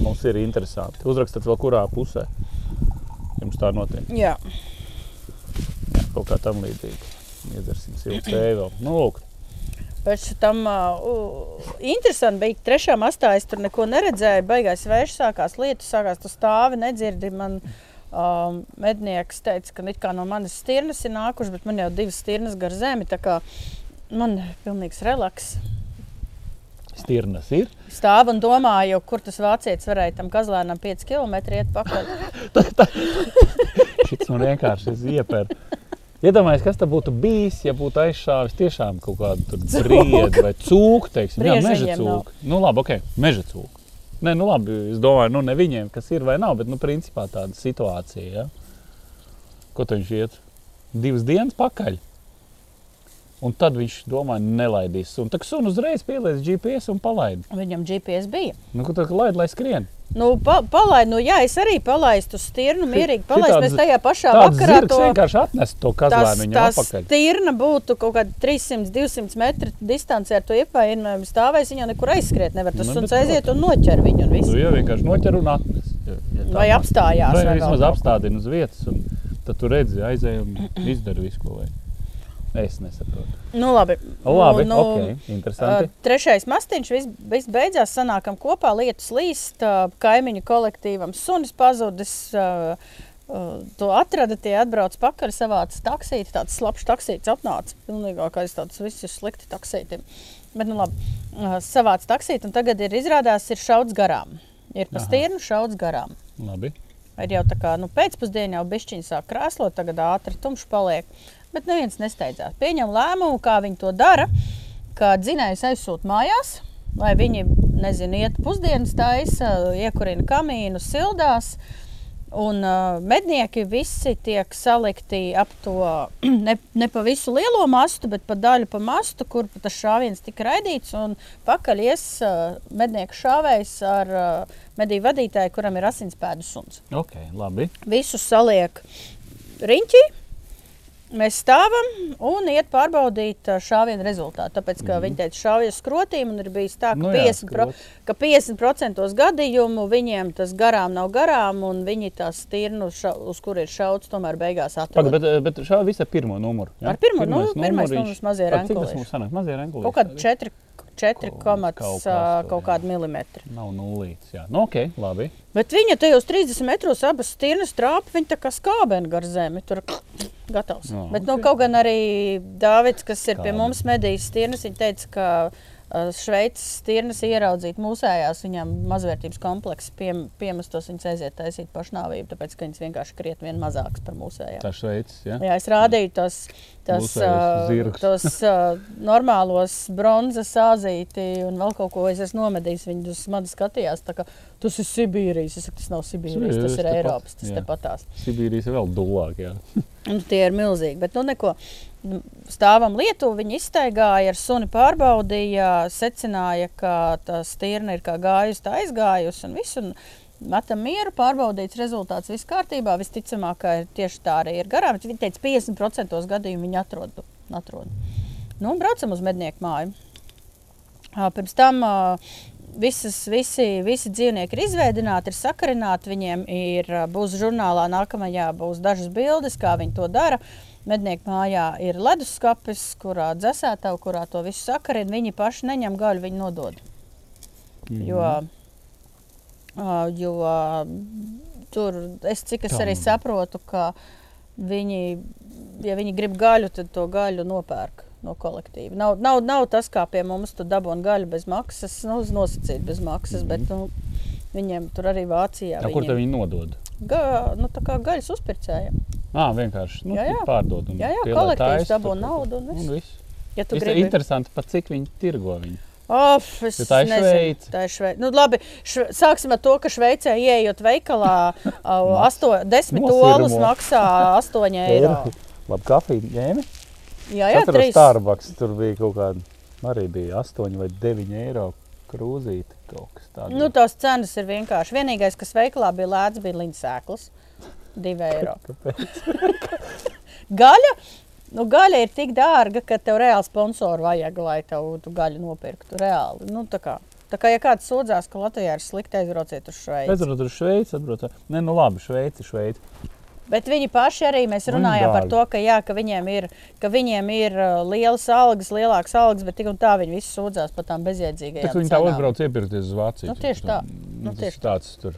S3: Mums ir interesanti. Uzrakstiet vēl kurā pusē. Jums tā notiek.
S2: Jā,
S3: Jā, kaut kā tam līdzīga. Iedzersim siltu tēju vēl. Nu, lūk.
S2: Pēc tam uh, interesanti bija. Trešā mastā es tur neko neredzēju. Beigās vējš sākās, lietus sākās, tu stāvi, nedzirdi. Man um, mednieks teica, ka it kā no manas stirnas ir nākuši, bet man jau divas stirnas gar zemi. tā kā Man ir pilnīgs relaks.
S3: Stirnas ir.
S2: Stāvu un domāju, kur tas vācietis varēja tam kazlēnam 5 km iet pakaļ.
S3: Šis man vienkārši iepēr. Iedomājieties, kas tas būtu bijis, ja būtu aizšāvis tiešām kaut kādu brīdi vai cūku, teiksim, jā, meža cūku. Nu, labi, ok, meža cūku. Nē, nu labi, es domāju, nu ne viņiem, kas ir vai nav, bet, nu, principā tāda situācija, ja? Ko tad viņš iet? Divas dienas pakaļ. Un tad viņš domā, nelaidīs sunu. Kā sunu uzreiz pieliec GPS un palaid.
S2: Viņam GPS bija.
S3: Nu, tad laid, lai skrien?
S2: Nu, pa, palaid, nu, jā, es arī palaidu uz stirnu, mierīgi
S3: šitāds-
S2: Mēs tajā pašā vakarā
S3: zirgs vienkārši atnest to kazlēnu viņam apakaļ.
S2: stirna būtu kaut kāda 300-200 metru distancē ar to iepainojumu stāvēs. Viņa nekur aizskriet nevar. Tas
S3: Nu,
S2: suns aiziet un noķer viņu. Un visu.
S3: jau vienkārši noķer un atnes. Ja, ja tā
S2: Vai apstājās.
S3: Vai vismaz apstādina uz vietas, un tad tu redzi, aizēj un izdara visu, ko vajag. Es nesaprotu.
S2: Nu, labi.
S3: Labi,
S2: nu,
S3: ok, interesanti.
S2: Uh, trešais mastiņš, viss vis beidzās, sanākam kopā, lietus līst, uh, kaimiņu kolektīvam sunis pazudis. Uh, uh, to atrada, tie atbrauc pakaļ, savāca taksīti, tāds slapjš taksītis atnāca. Pilnīgākais tāds viss ir slikti taksītim. Bet, nu labi, uh, savāca taksīti, un tagad ir izrādās, ir šauts garām. Ir pa stirnu šauts garām.
S3: Labi.
S2: Ir jau tā kā nu, pēcpusdienā jau bišķiņi sāk krāslot, tagad ātri tumšs paliek. Bet neviens nesteidzās. Pieņem lēmumu, kā viņi to dara, ka dzinējs aizsūta mājās, lai viņi, nezinu, iet pusdienas taisa, iekurina kamīnu, sildās. Un uh, mednieki visi tiek salikti ap to ne, ne pa visu lielo mastu, bet pa daļu pa mastu, kur tas šāviens tika raidīts. Un pakaļ ies uh, mednieku šāvējs ar uh, medību vadītāju, kuram ir asinspēdu suns
S3: Ok, labi.
S2: visus saliek riņķī. Mēs stāvam un iet pārbaudīt šāvienu rezultātu. Tāpēc, ka mm. viņi teica, šāvies skrotīm, un ir bijis tā, ka.
S3: Nu
S2: nu
S3: jā,
S2: 50%, pro, ka 50% gadījumu viņiem tas garām nav garām, un viņi tās stirnu, ša, uz kur ir šauts, tomēr beigās
S3: Paga,
S2: atrod.
S3: bet, bet šā visa pirmo numuru. Ja?
S2: Ar pirmo
S3: Pirmais
S2: numuru, pirmais numurs mazie
S3: Par Cik tas
S2: renkulīši.
S3: mums sanāk? Mazie renkulīši.
S2: Kaut kādi 4, 4
S3: Kaut- kaut
S2: kaut, kādi milimetri.
S3: Nav nulīts. Jā, nu, ok, labi.
S2: Bet viņa tajos 30 metros abas stirnas trāpa, viņa tā kā skābena gar zemi. Tur gatavs.
S3: Jā,
S2: Bet, nu,
S3: ok.
S2: kaut gan arī Dāvids, kas ir pie
S3: Skābena.
S2: mums medījis stirnas, viņš teica, ka uh, Šveices stirnas ieraudzīt mūsējās, viņam mazvērtības komplekss pie, piemestos, viņas aiziet taisīt pašnāvību, tāpēc, ka viņas vienkārši krietni vien mazākas par mūsējām.
S3: Tā šveicis. Ja?
S2: Jā, es rādīju tos, tos, uh, tos uh, normālos bronzas sāzīti un vēl kaut ko. Es esmu nomedījis, viņi uz mani skatījās. tā kā, Tas ir Sibīrijas. Es saku, tas nav Sibīrijas,
S3: Jā,
S2: tas ir Eiropas. Tas
S3: jā.
S2: tepatās.
S3: Sibīrijas ir vēl dulāk. Jā.
S2: Un tie ir milzīgi. Bet, nu, neko. Stāvam Lietuvā, viņi iztaigāja ar suni, pārbaudīja, secināja, ka tā stirna ir kā gājusi, tā aizgājusi un viss. Un metam mieru, pārbaudīts rezultāts, viss kārtībā. Visticamāk, ka tieši tā arī ir garām. Viņi teica, 50% gadījumu viņi atrod. atrod. Nu, un braucam uz mednieku māju. Pirms tam visas, visi, visi dzīvnieki ir izveidināti, ir sakarināti. Viņiem ir, būs žurnālā nākamajā būs dažas bildes, kā viņi to dara. Mednieku mājā ir leduskapis, kurā dzēsētava, kurā to visu sakarina. Viņi paši neņem gaļu, viņi nodod.
S3: Mhm.
S2: Jo, ā, jo ā, tur es, cik es
S3: Tā
S2: arī saprotu, ka viņi, ja viņi grib gaļu, tad to gaļu nopērk. No kolektīva. Nav, nav, nav tas, kā pie mums, tu dabūji gaļu bez maksas, nu, nosacīt bez maksas, mm -hmm. bet nu, Viņiem tur arī Vācijā.
S3: Ja, kur te viņi nodod?
S2: Ga, nu, tā kā gaļas uzpircējiem.
S3: Ā, vienkārši nu,
S2: Jā, jā.
S3: pārdod. un
S2: Jā, jā, kolektīvs dabū naudu un viss.
S3: Un viss.
S2: Ja tu
S3: ir
S2: gribi.
S3: interesanti, pat cik viņi tirgo viņu.
S2: Of, es
S3: Jo tā ir Šveice.
S2: Tā ir Šveice. Nu, labi, šve, sāksim ar to, ka Šveicē ieejot veikalā, asto, desmit olas maksā 8 eiro.
S3: Labi, kafiju ņēmi.
S2: Jā, jā,
S3: Katru
S2: 3.
S3: Starbucks tur bija kaut kāda, arī bija 8 vai 9 eiro krūzīte kaut kas tāds.
S2: Nu, tās cenas ir vienkārši. Vienīgais, kas veikalā bija lēts, bija līnijas 2 eiro. Gaļa, nu, gaļa ir tik dārga, ka tev reāli sponsoru vajag, lai tev tu gaļu nopirktu. Reāli. Nu, tā kā, tā kā ja kāds sūdzās, ka Latvijā ir slikti, aizbrauciet uz Šveici.
S3: Aizbraukt uz Šveici, atbraukt. Nē, nu labi, Šveici, Šveici.
S2: Bet viņi paši arī mēs runājām par to, ka, jā, ka, viņiem ir, ka viņiem ir uh, lielas algas, lielākas algas, bet tik un tā viņi visi sūdzās par tām bezjēdzīgajām.
S3: Viņi tā uzbrauc iepirkties uz Vāciju.
S2: Nu, tieši tā.
S3: Nu,
S2: Nu, tieši
S3: ir tāds tur.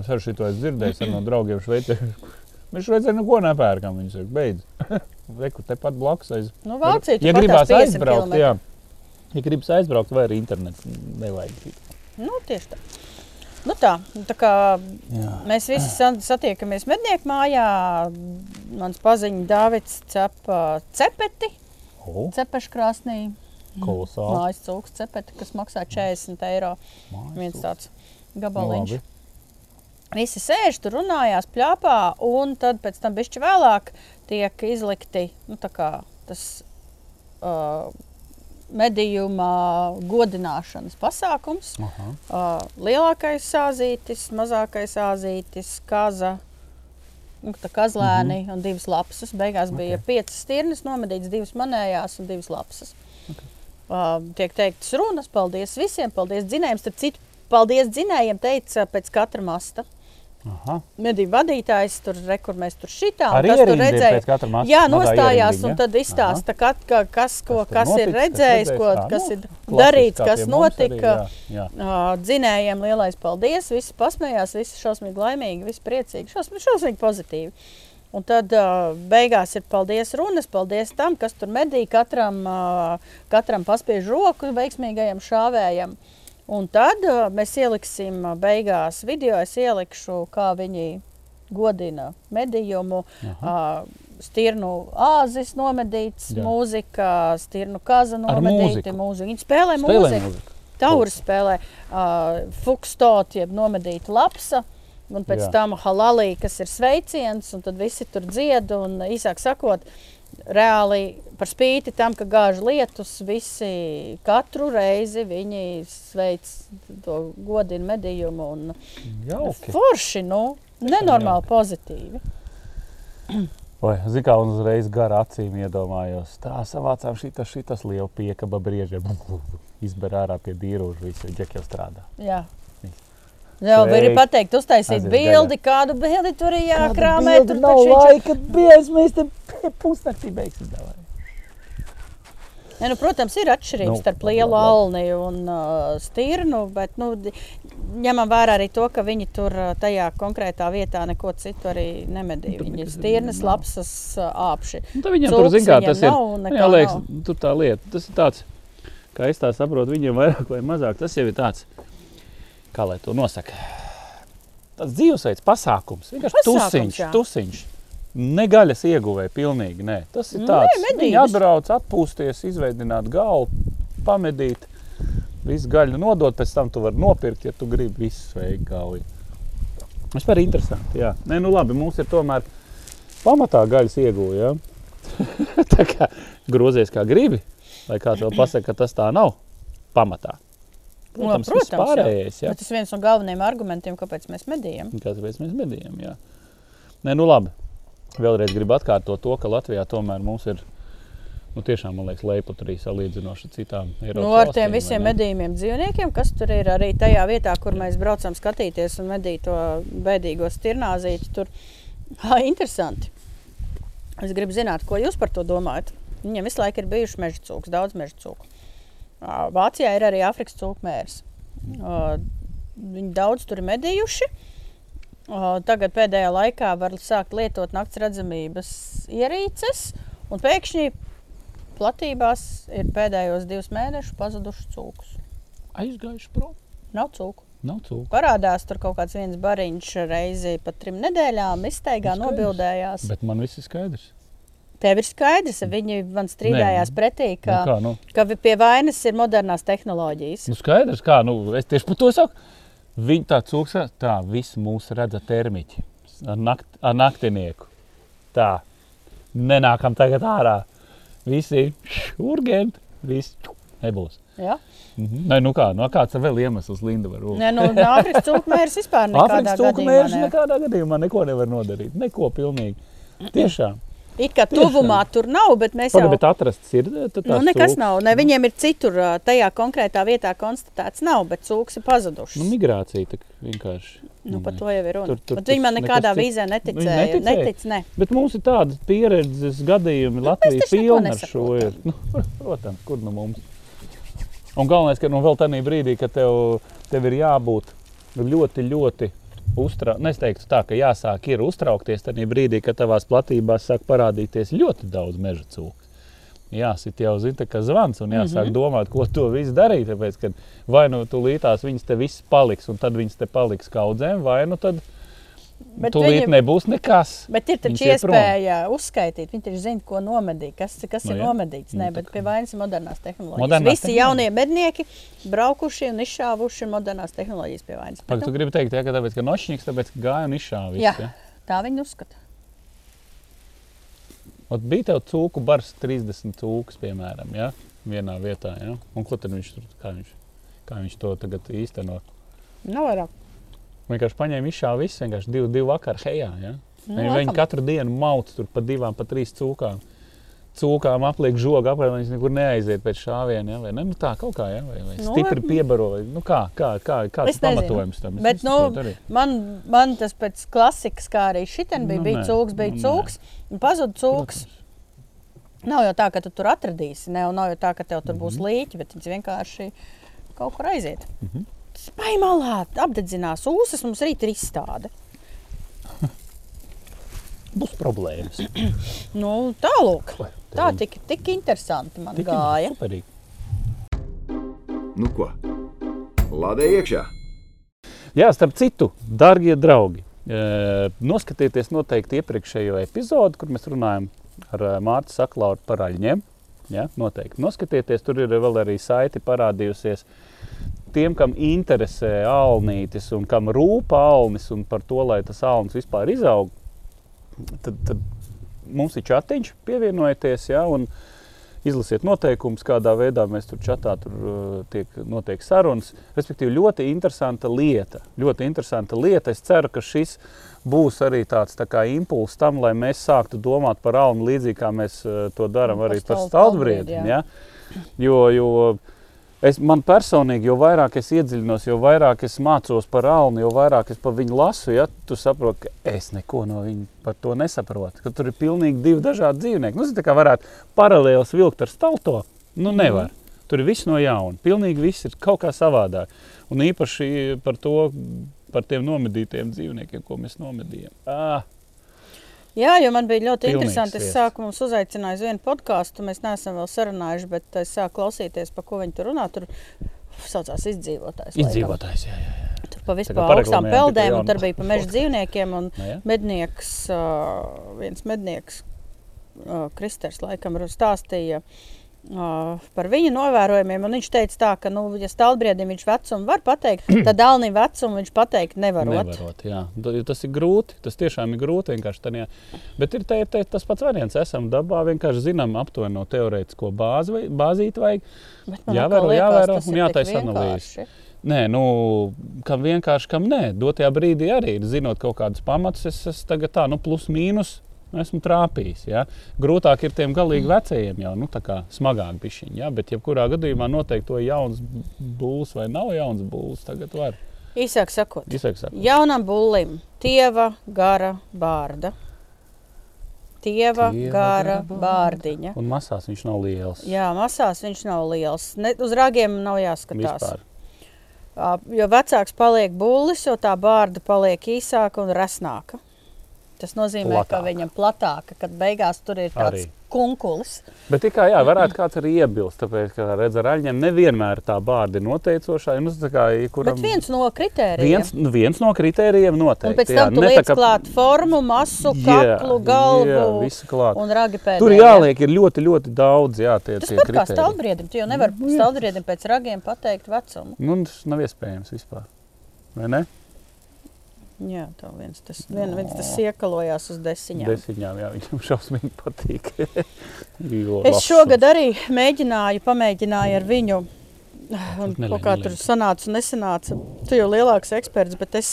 S3: Es arī šito esmu dzirdējis no draugiem Šveicē. Mēs Šveicē neko nepērkam. Viņi saka, beidz. Reku tepat blakus aiz.
S2: Nu, Vācija
S3: ja gribās
S2: tās 50
S3: aizbraukt, jā. Ja gribas aizbraukt, vai arī internets nevajag.
S2: Nu, tieši tā. Nu tā, tā kā
S3: Jā.
S2: mēs visi sa- satiekamies mednieku mājā. Mans paziņš Dārvids cepa cepeti,
S3: O,
S2: cepešu krāsnī.
S3: kolosāli.
S2: Mājas cūks cepeti, kas maksā 40 eiro. Viens tāds gabaliņš.
S3: Nu, labi.
S2: Visi sēž tur, runājās, plāpā, un tad pēc tam bišķi vēlāk tiek izlikti nu, kā tas uh, medījuma godināšanas pasākums.
S3: Aha.
S2: Uh, lielākais sāzītis, mazākais sāzītis, kaza. nu, Tā kazlēni mm -hmm. un divas lapas. Beigās okay. bija piecas stirnas, nomedītas divas manējās un divas lapas. Okay. Uh, tiek teiktas runas, paldies visiem, paldies dzinējiem. Starp citu, paldies dzinējiem teica pēc katra masta.
S3: Aha.
S2: Medību vadītājs tur re, kur mēs tur šitā.
S3: Arī
S2: tas tur
S3: masta?
S2: Jā, nostājās un tad izstāsta, ka, ka, kas, ko, kas, kas ir
S3: noticis, kas
S2: redzējis, ko,
S3: redzējis? Ā,
S2: kas
S3: nu,
S2: ir
S3: klasiski,
S2: darīts, kas
S3: mums arī,
S2: notika.
S3: jā, jā.
S2: Uh, dzinējiem lielais paldies, visi pasmējās, visi šausmīgi laimīgi, visi priecīgi, šausmīgi, šausmīgi pozitīvi. Un tad uh, beigās ir paldies runas, paldies tam, kas tur medī, katram, uh, katram paspiež roku veiksmīgajam šāvējam. Un tad uh, mēs ieliksim uh, beigās video, es ielikšu, kā viņi godina medījumu. Uh, Stirnu āzis nomedīts,
S3: Jā.
S2: mūzika, stirnu kaza nomedīta, mūzika. Viņi spēlē,
S3: Spēlē
S2: mūziku.
S3: mūziku.
S2: Taurus spēlē uh, fukstot, jeb nomedīta lapsa. Un pēc
S3: Jā.
S2: Tam halalī, kas ir sveiciens, un tad visi tur dzied. Un, īsāk sakot, reāli par spīti tam, ka gāž lietus, visi katru reizi viņi sveic to godinu medījumu. Un
S3: Jauki.
S2: forši, nu, nenormāli pozitīvi.
S3: Vai, zini, kā un uzreiz garā acīm iedomājos. Tā savācām šitas, šitas liela piekaba brieža. Izber ārā pie dīruža, visi jau strādā.
S2: Jā. Jā, vai arī pateikt, uztaisīt bildi, kādu bildi tur ir jākrāmē. Tur
S3: nav
S2: taču
S3: laika, biez, mēs te pusnaktī beigsim.
S2: Ne, nu, protams, ir atšķirības
S3: Nu,
S2: nu, starp lielu alni un uh, stirnu, bet nu, ņemam vērā arī to, ka viņi tur uh, tajā konkrētā vietā neko citu arī nemedīja.
S3: Tur
S2: Viņi ir stirnas, lapsas, uh, āpši.
S3: Nu, tā viņam
S2: Cūks
S3: tur, zin kā, tas ir.
S2: nav,
S3: nu,
S2: nekā
S3: Jā, liekas,
S2: nav.
S3: tur tā lieta. Tas ir tāds, kā es tā saprotu, viņiem vairāk vai mazāk. Tas jau ir tāds, kā lai to nosaka. Tas dzīvesveids, pasākums. Vienkārši
S2: Pasākums,
S3: tusiņš,
S2: jā.
S3: tusiņš. Negaļas ieguvēja pilnīgi. Nē. Tas ir
S2: Nē,
S3: tāds. Viņi
S2: medības.
S3: atbrauc, atpūsties, izveidināt galvu, pamedīt. Visu gaļu nodot, pēc tam tu vari nopirkt, ja tu gribi visu sveiku galvu. Vispār interesanti. Jā. Nē, nu labi, mums ir tomēr pamatā gaļas ieguve. Ja? tā kā grozies kā gribi, lai kāds vēl pasakā, ka tas tā nav pamatā. Protams,
S2: protams,
S3: protams pārējais. Jā.
S2: Bet tas viens no galvenajiem argumentiem, kāpēc mēs medījam.
S3: Kāpēc mēs medījam? Jā. Nē, nu labi. Vēlreiz gribu atkārtot to, ka Latvijā tomēr mums ir nu, tiešām, man liekas, lejuputrī salīdzinoši ar citām Eiropas
S2: Nu, ar
S3: valstīm,
S2: tiem
S3: vai
S2: visiem medījumiem dzīvniekiem, kas tur ir arī tajā vietā, kur mēs braucam skatīties un medīt to bēdīgo stirnāzīti. Tur ha, interesanti. Es gribu zināt, ko jūs par to domājat. Viņiem visu laiku ir bijuši meža cūks, daudz meža cūku. Vācijā ir arī Afrikas cūku mērs. Ā, Viņi daudz tur ir medījuši. Tagad pēdējā laikā var sākt lietot nakts redzamības ierīces, un pēkšņi platībās ir pēdējos divus mēnešus pazuduši cūkus.
S3: Aizgājuši prom.
S2: Nav cūku.
S3: Nav cūku.
S2: Parādās tur kaut kāds viens bariņš reizi pat trim nedēļām, izteigā nobildējās.
S3: Bet man viss ir skaidrs.
S2: Tev ir skaidrs, viņi man strīdējās pretī,
S3: Nu,
S2: ka,
S3: kā, nu,
S2: ka pie vainas ir modernās tehnoloģijas.
S3: nu skaidrs, kā, nu, es tieši par to saku. Viņi tā cūks, tā, visi mūs redza termiķi ar, nakt, ar naktinieku. Tā, nenākam tagad ārā. Visi urgenti, visi nebūs.
S2: Ja?
S3: Mhm. Nē, nu kā, nu, kāds ir vēl iemesls Linda var būt?
S2: Nē, nu, Āfrikas cūkmērs vispār nekādā
S3: Āfrikas cūku
S2: gadījumā.
S3: mērķis
S2: ne.
S3: nekādā gadījumā neko nevar nodarīt. Neko pilnīgi. Tiešām.
S2: It kā tuvumā tur nav, bet mēs
S3: Paga,
S2: jau...
S3: ir. tad
S2: Nu,
S3: tās
S2: nekas
S3: cūkas.
S2: nav. Ne, viņiem ir citur, tajā konkrētā vietā konstatēts nav, bet cūks ir pazudušas.
S3: Nu, migrācija tā vienkārši.
S2: Nu, par to jau ir runa.
S3: Tur- tur
S2: viņi man nekādā
S3: cits.
S2: vīzē neticēja.
S3: neticēja?
S2: Netic, ne.
S3: Bet mums ir tādas pieredzes gadījumi, Latvijas
S2: taču neko
S3: pilna ar šo ir. Nu, protams, kur nu mums. Un galvenais, ka nu, vēl tajā brīdī, kad tev, tev ir jābūt ļoti, ļoti uztraukties. Es teiktu, tā, ka jāsāk ir uztraukties tajā brīdī, kad tavās platībās sāk parādīties ļoti daudz meža cūku. Jāsit jau zina, kā zvans, un jāsāk mm -hmm. domāt, ko to visu darīt. Tāpēc, vai nu tūlītās viņas te viss paliks, un tad viņas te paliks kaudzēm, vai nu tad
S2: Bet
S3: tūlīt
S2: viņi-
S3: nebūs nekas.
S2: Bet ir taču iespēja uzskaitīt. Viņi taču zina, ko nomedīt, kas, kas
S3: Nu
S2: ir
S3: jā.
S2: nomedīts.
S3: Nu,
S2: Nē,
S3: tā
S2: bet pie vainas ir modernās tehnoloģijas.
S3: Modernās
S2: Visi
S3: tehnoloģijas.
S2: jaunie mednieki braukuši un izšāvuši ir modernās tehnoloģijas pie vainas.
S3: Pag,
S2: Bet,
S3: tu
S2: nu,
S3: gribi teikt, ja, ka tāpēc, ka nošķīgs, tāpēc, ka gāja un izšāva viss.
S2: Jā.
S3: Ja?
S2: tā viņi uzskata.
S3: Ot, bija tev cūku bars 30 cūkas, piemēram, ja? vienā vietā. Ja? Un ko tad viņš tur, kā viņš, kā viņš to tagad īsteno?
S2: Nav vairāk.
S3: Vienkārši paņēma izšāva viss, vienkārši divu, divu vakaru hejā. Ja?
S2: Nu,
S3: Viņi, viņi katru dienu mauc tur pa divām, pa trīs cūkām. Cūkām apliek žogu, apkārt viņas nekur neaiziet pēc šāviena. Ja? Vai ne? Nu, tā kaut kā, ja? vai, vai
S2: Nu,
S3: stipri
S2: vai-
S3: piebaro. Vai, nu, kā, kā, kā, kāds ir pamatojums tam?
S2: Bet, nu, man, man tas pēc klasikas, kā arī šitien bija,
S3: Nu,
S2: bija
S3: nē,
S2: cūks, bija
S3: nu, nē.
S2: cūks. un Pazuda cūks. Nav jau tā, ka tu tur atradīsi, ne, nav jau tā, ka tev tur būs līķi, bet viņš vienkārši kaut kur aiziet.
S3: Mhm.
S2: Spēj malā, apdedzinās ūsas, mums rīt ir izstāde.
S3: Būs problēmas.
S2: Nu, tālūk.
S3: Vai,
S2: Tā tik, tik interesanti man
S3: Tik
S2: gāja.
S3: Superīgi.
S1: Nu ko? Lādē iekšā!
S3: Jā, starp citu, darbie draugi, e, noskatieties noteikti iepriekšējo epizodi, kur mēs runājam ar e, Mārtu Saklauru par aļņiem. Ja, noteikti noskatieties, tur ir vēl arī saiti parādījusies. Tiem, kam interesē alnītis un kam rūp alnis un par to, lai tas alnis vispār izaug, tad, tad mums ir chatiņš, pievienojieties. Ja, Izlasiet noteikumus, kādā veidā mēs tur čatā tur, uh, tiek notiek sarunas. Respektīvi, ļoti interesanta lieta. Ļoti interesanta lieta. Es ceru, ka šis būs arī tāds tā impulss tam, lai mēs sāktu domāt par alnu līdzīgi, kā mēs uh, to darām
S2: Par
S3: arī par
S2: stal-
S3: stalbriedu.
S2: stalbriedu,
S3: Ja? Jo, jo es, man personīgi, jo vairāk es iedziļinos, jo vairāk es mācos par alnu, jo vairāk es par viņu lasu, ja, tu saproti, ka es neko no viņa par to nesaprotu. Ka tur ir pilnīgi divi dažādi dzīvnieki. Nu, tas tā kā varētu paralēli vilkt ar stalto. Nu, nevar. Tur ir viss no jauna. Pilnīgi viss ir kaut kā savādāk. Un īpaši par to, par tiem nomedītiem dzīvniekiem, ko mēs nomedījām. Ah,
S2: Jā, jo man bija ļoti
S3: Pilnīgs
S2: interesanti. Es sāku mums uzaicināt uz vienu podkāstu. Mēs neesam vēl sarunājuši, bet es sāku klausīties, pa ko viņi tur runā. Tur saucās izdzīvotājs.
S3: izdzīvotājs. Jā, jā, jā.
S2: Tur pa vispār augstām peldēm, un tur bija pa meža dzīvniekiem. Un
S3: Nu, jā.
S2: mednieks, viens mednieks, Kristers, laikam, stāstīja. Uh, par viņa novērojumiem. un Viņš teica, tā, ka, nu, ja stāvbriedim viņš vecumu var pateikt, tad dālnim vecumu viņš pateikt nevarot.
S3: Nevarot, jā. Tas ir grūti. Tas tiešām ir grūti. tajā. Bet ir te, te, tas pats variants. Esam dabā, vienkārši zinām aptuveni no teorētisko bāzi, bāzīti vajag. Jāvēro, jāvēro un jātaisa analīze. Nē, nu, kam vienkārši, kam nē. Dotajā brīdī arī ir zinot kaut kādus pamatus. Es, es tagad tā, nu, plus mīnus. Esmu trāpījis. Ja? Grūtāk ir tiem galīgi vecajiem, jau nu, tā kā smagāk bišķiņi. Ja? Bet, jebkurā gadījumā, noteikti to jauns būs vai nav jauns būs. Tagad var
S2: Īsāk sakot,
S3: izsaka.
S2: jaunam bullim tieva gara bārda. Tieva,
S3: Tieva
S2: gara bārdiņa.
S3: Un masās viņš nav liels.
S2: Jā, masās viņš nav liels. Ne, uz ragiem nav jāskatās.
S3: Vispār.
S2: Jo vecāks paliek bullis, jo tā bārda paliek īsāka un resnāka. Tas nozīmē, platāka. ka viņam platāka, kad beigās tur ir tāds
S3: Arī.
S2: kunkulis.
S3: Bet tikai jā, varētu kāds arī iebilst, tāpēc, ka redz ar aļņiem nevienmēr tā bārda ir noteicošā. Nu, tā kā, kuram,
S2: Bet viens no kritērijiem.
S3: viens, nu, viens no kritērijiem noteikti.
S2: Un pēc
S3: jā,
S2: tam tu
S3: ne tā
S2: liec
S3: kā-
S2: klāt formu, masu,
S3: Jā,
S2: kaklu, galvu
S3: jā, visu klāt.
S2: un ragi pēdējiem.
S3: Tur jāliek ir ļoti, ļoti daudz, jā, tie,
S2: Tas
S3: tie
S2: pat kā
S3: kritēriji.
S2: stāvbriedim. Tu jau nevari stāvbriedim pēc ragiem pateikt vecumu.
S3: Nu, tas nav iespējams vispār. Vai ne?
S2: Jā, tā viens tas, vien, viens tas iekalojās uz desiņām.
S3: Desiņām, jā, viņam šausmīgi patīk.
S2: Es šogad arī mēģināju, pamēģināju ar viņu.
S3: Nelien,
S2: kaut kā tur sanāca un nesanāca. Tu jau lielāks eksperts, bet es,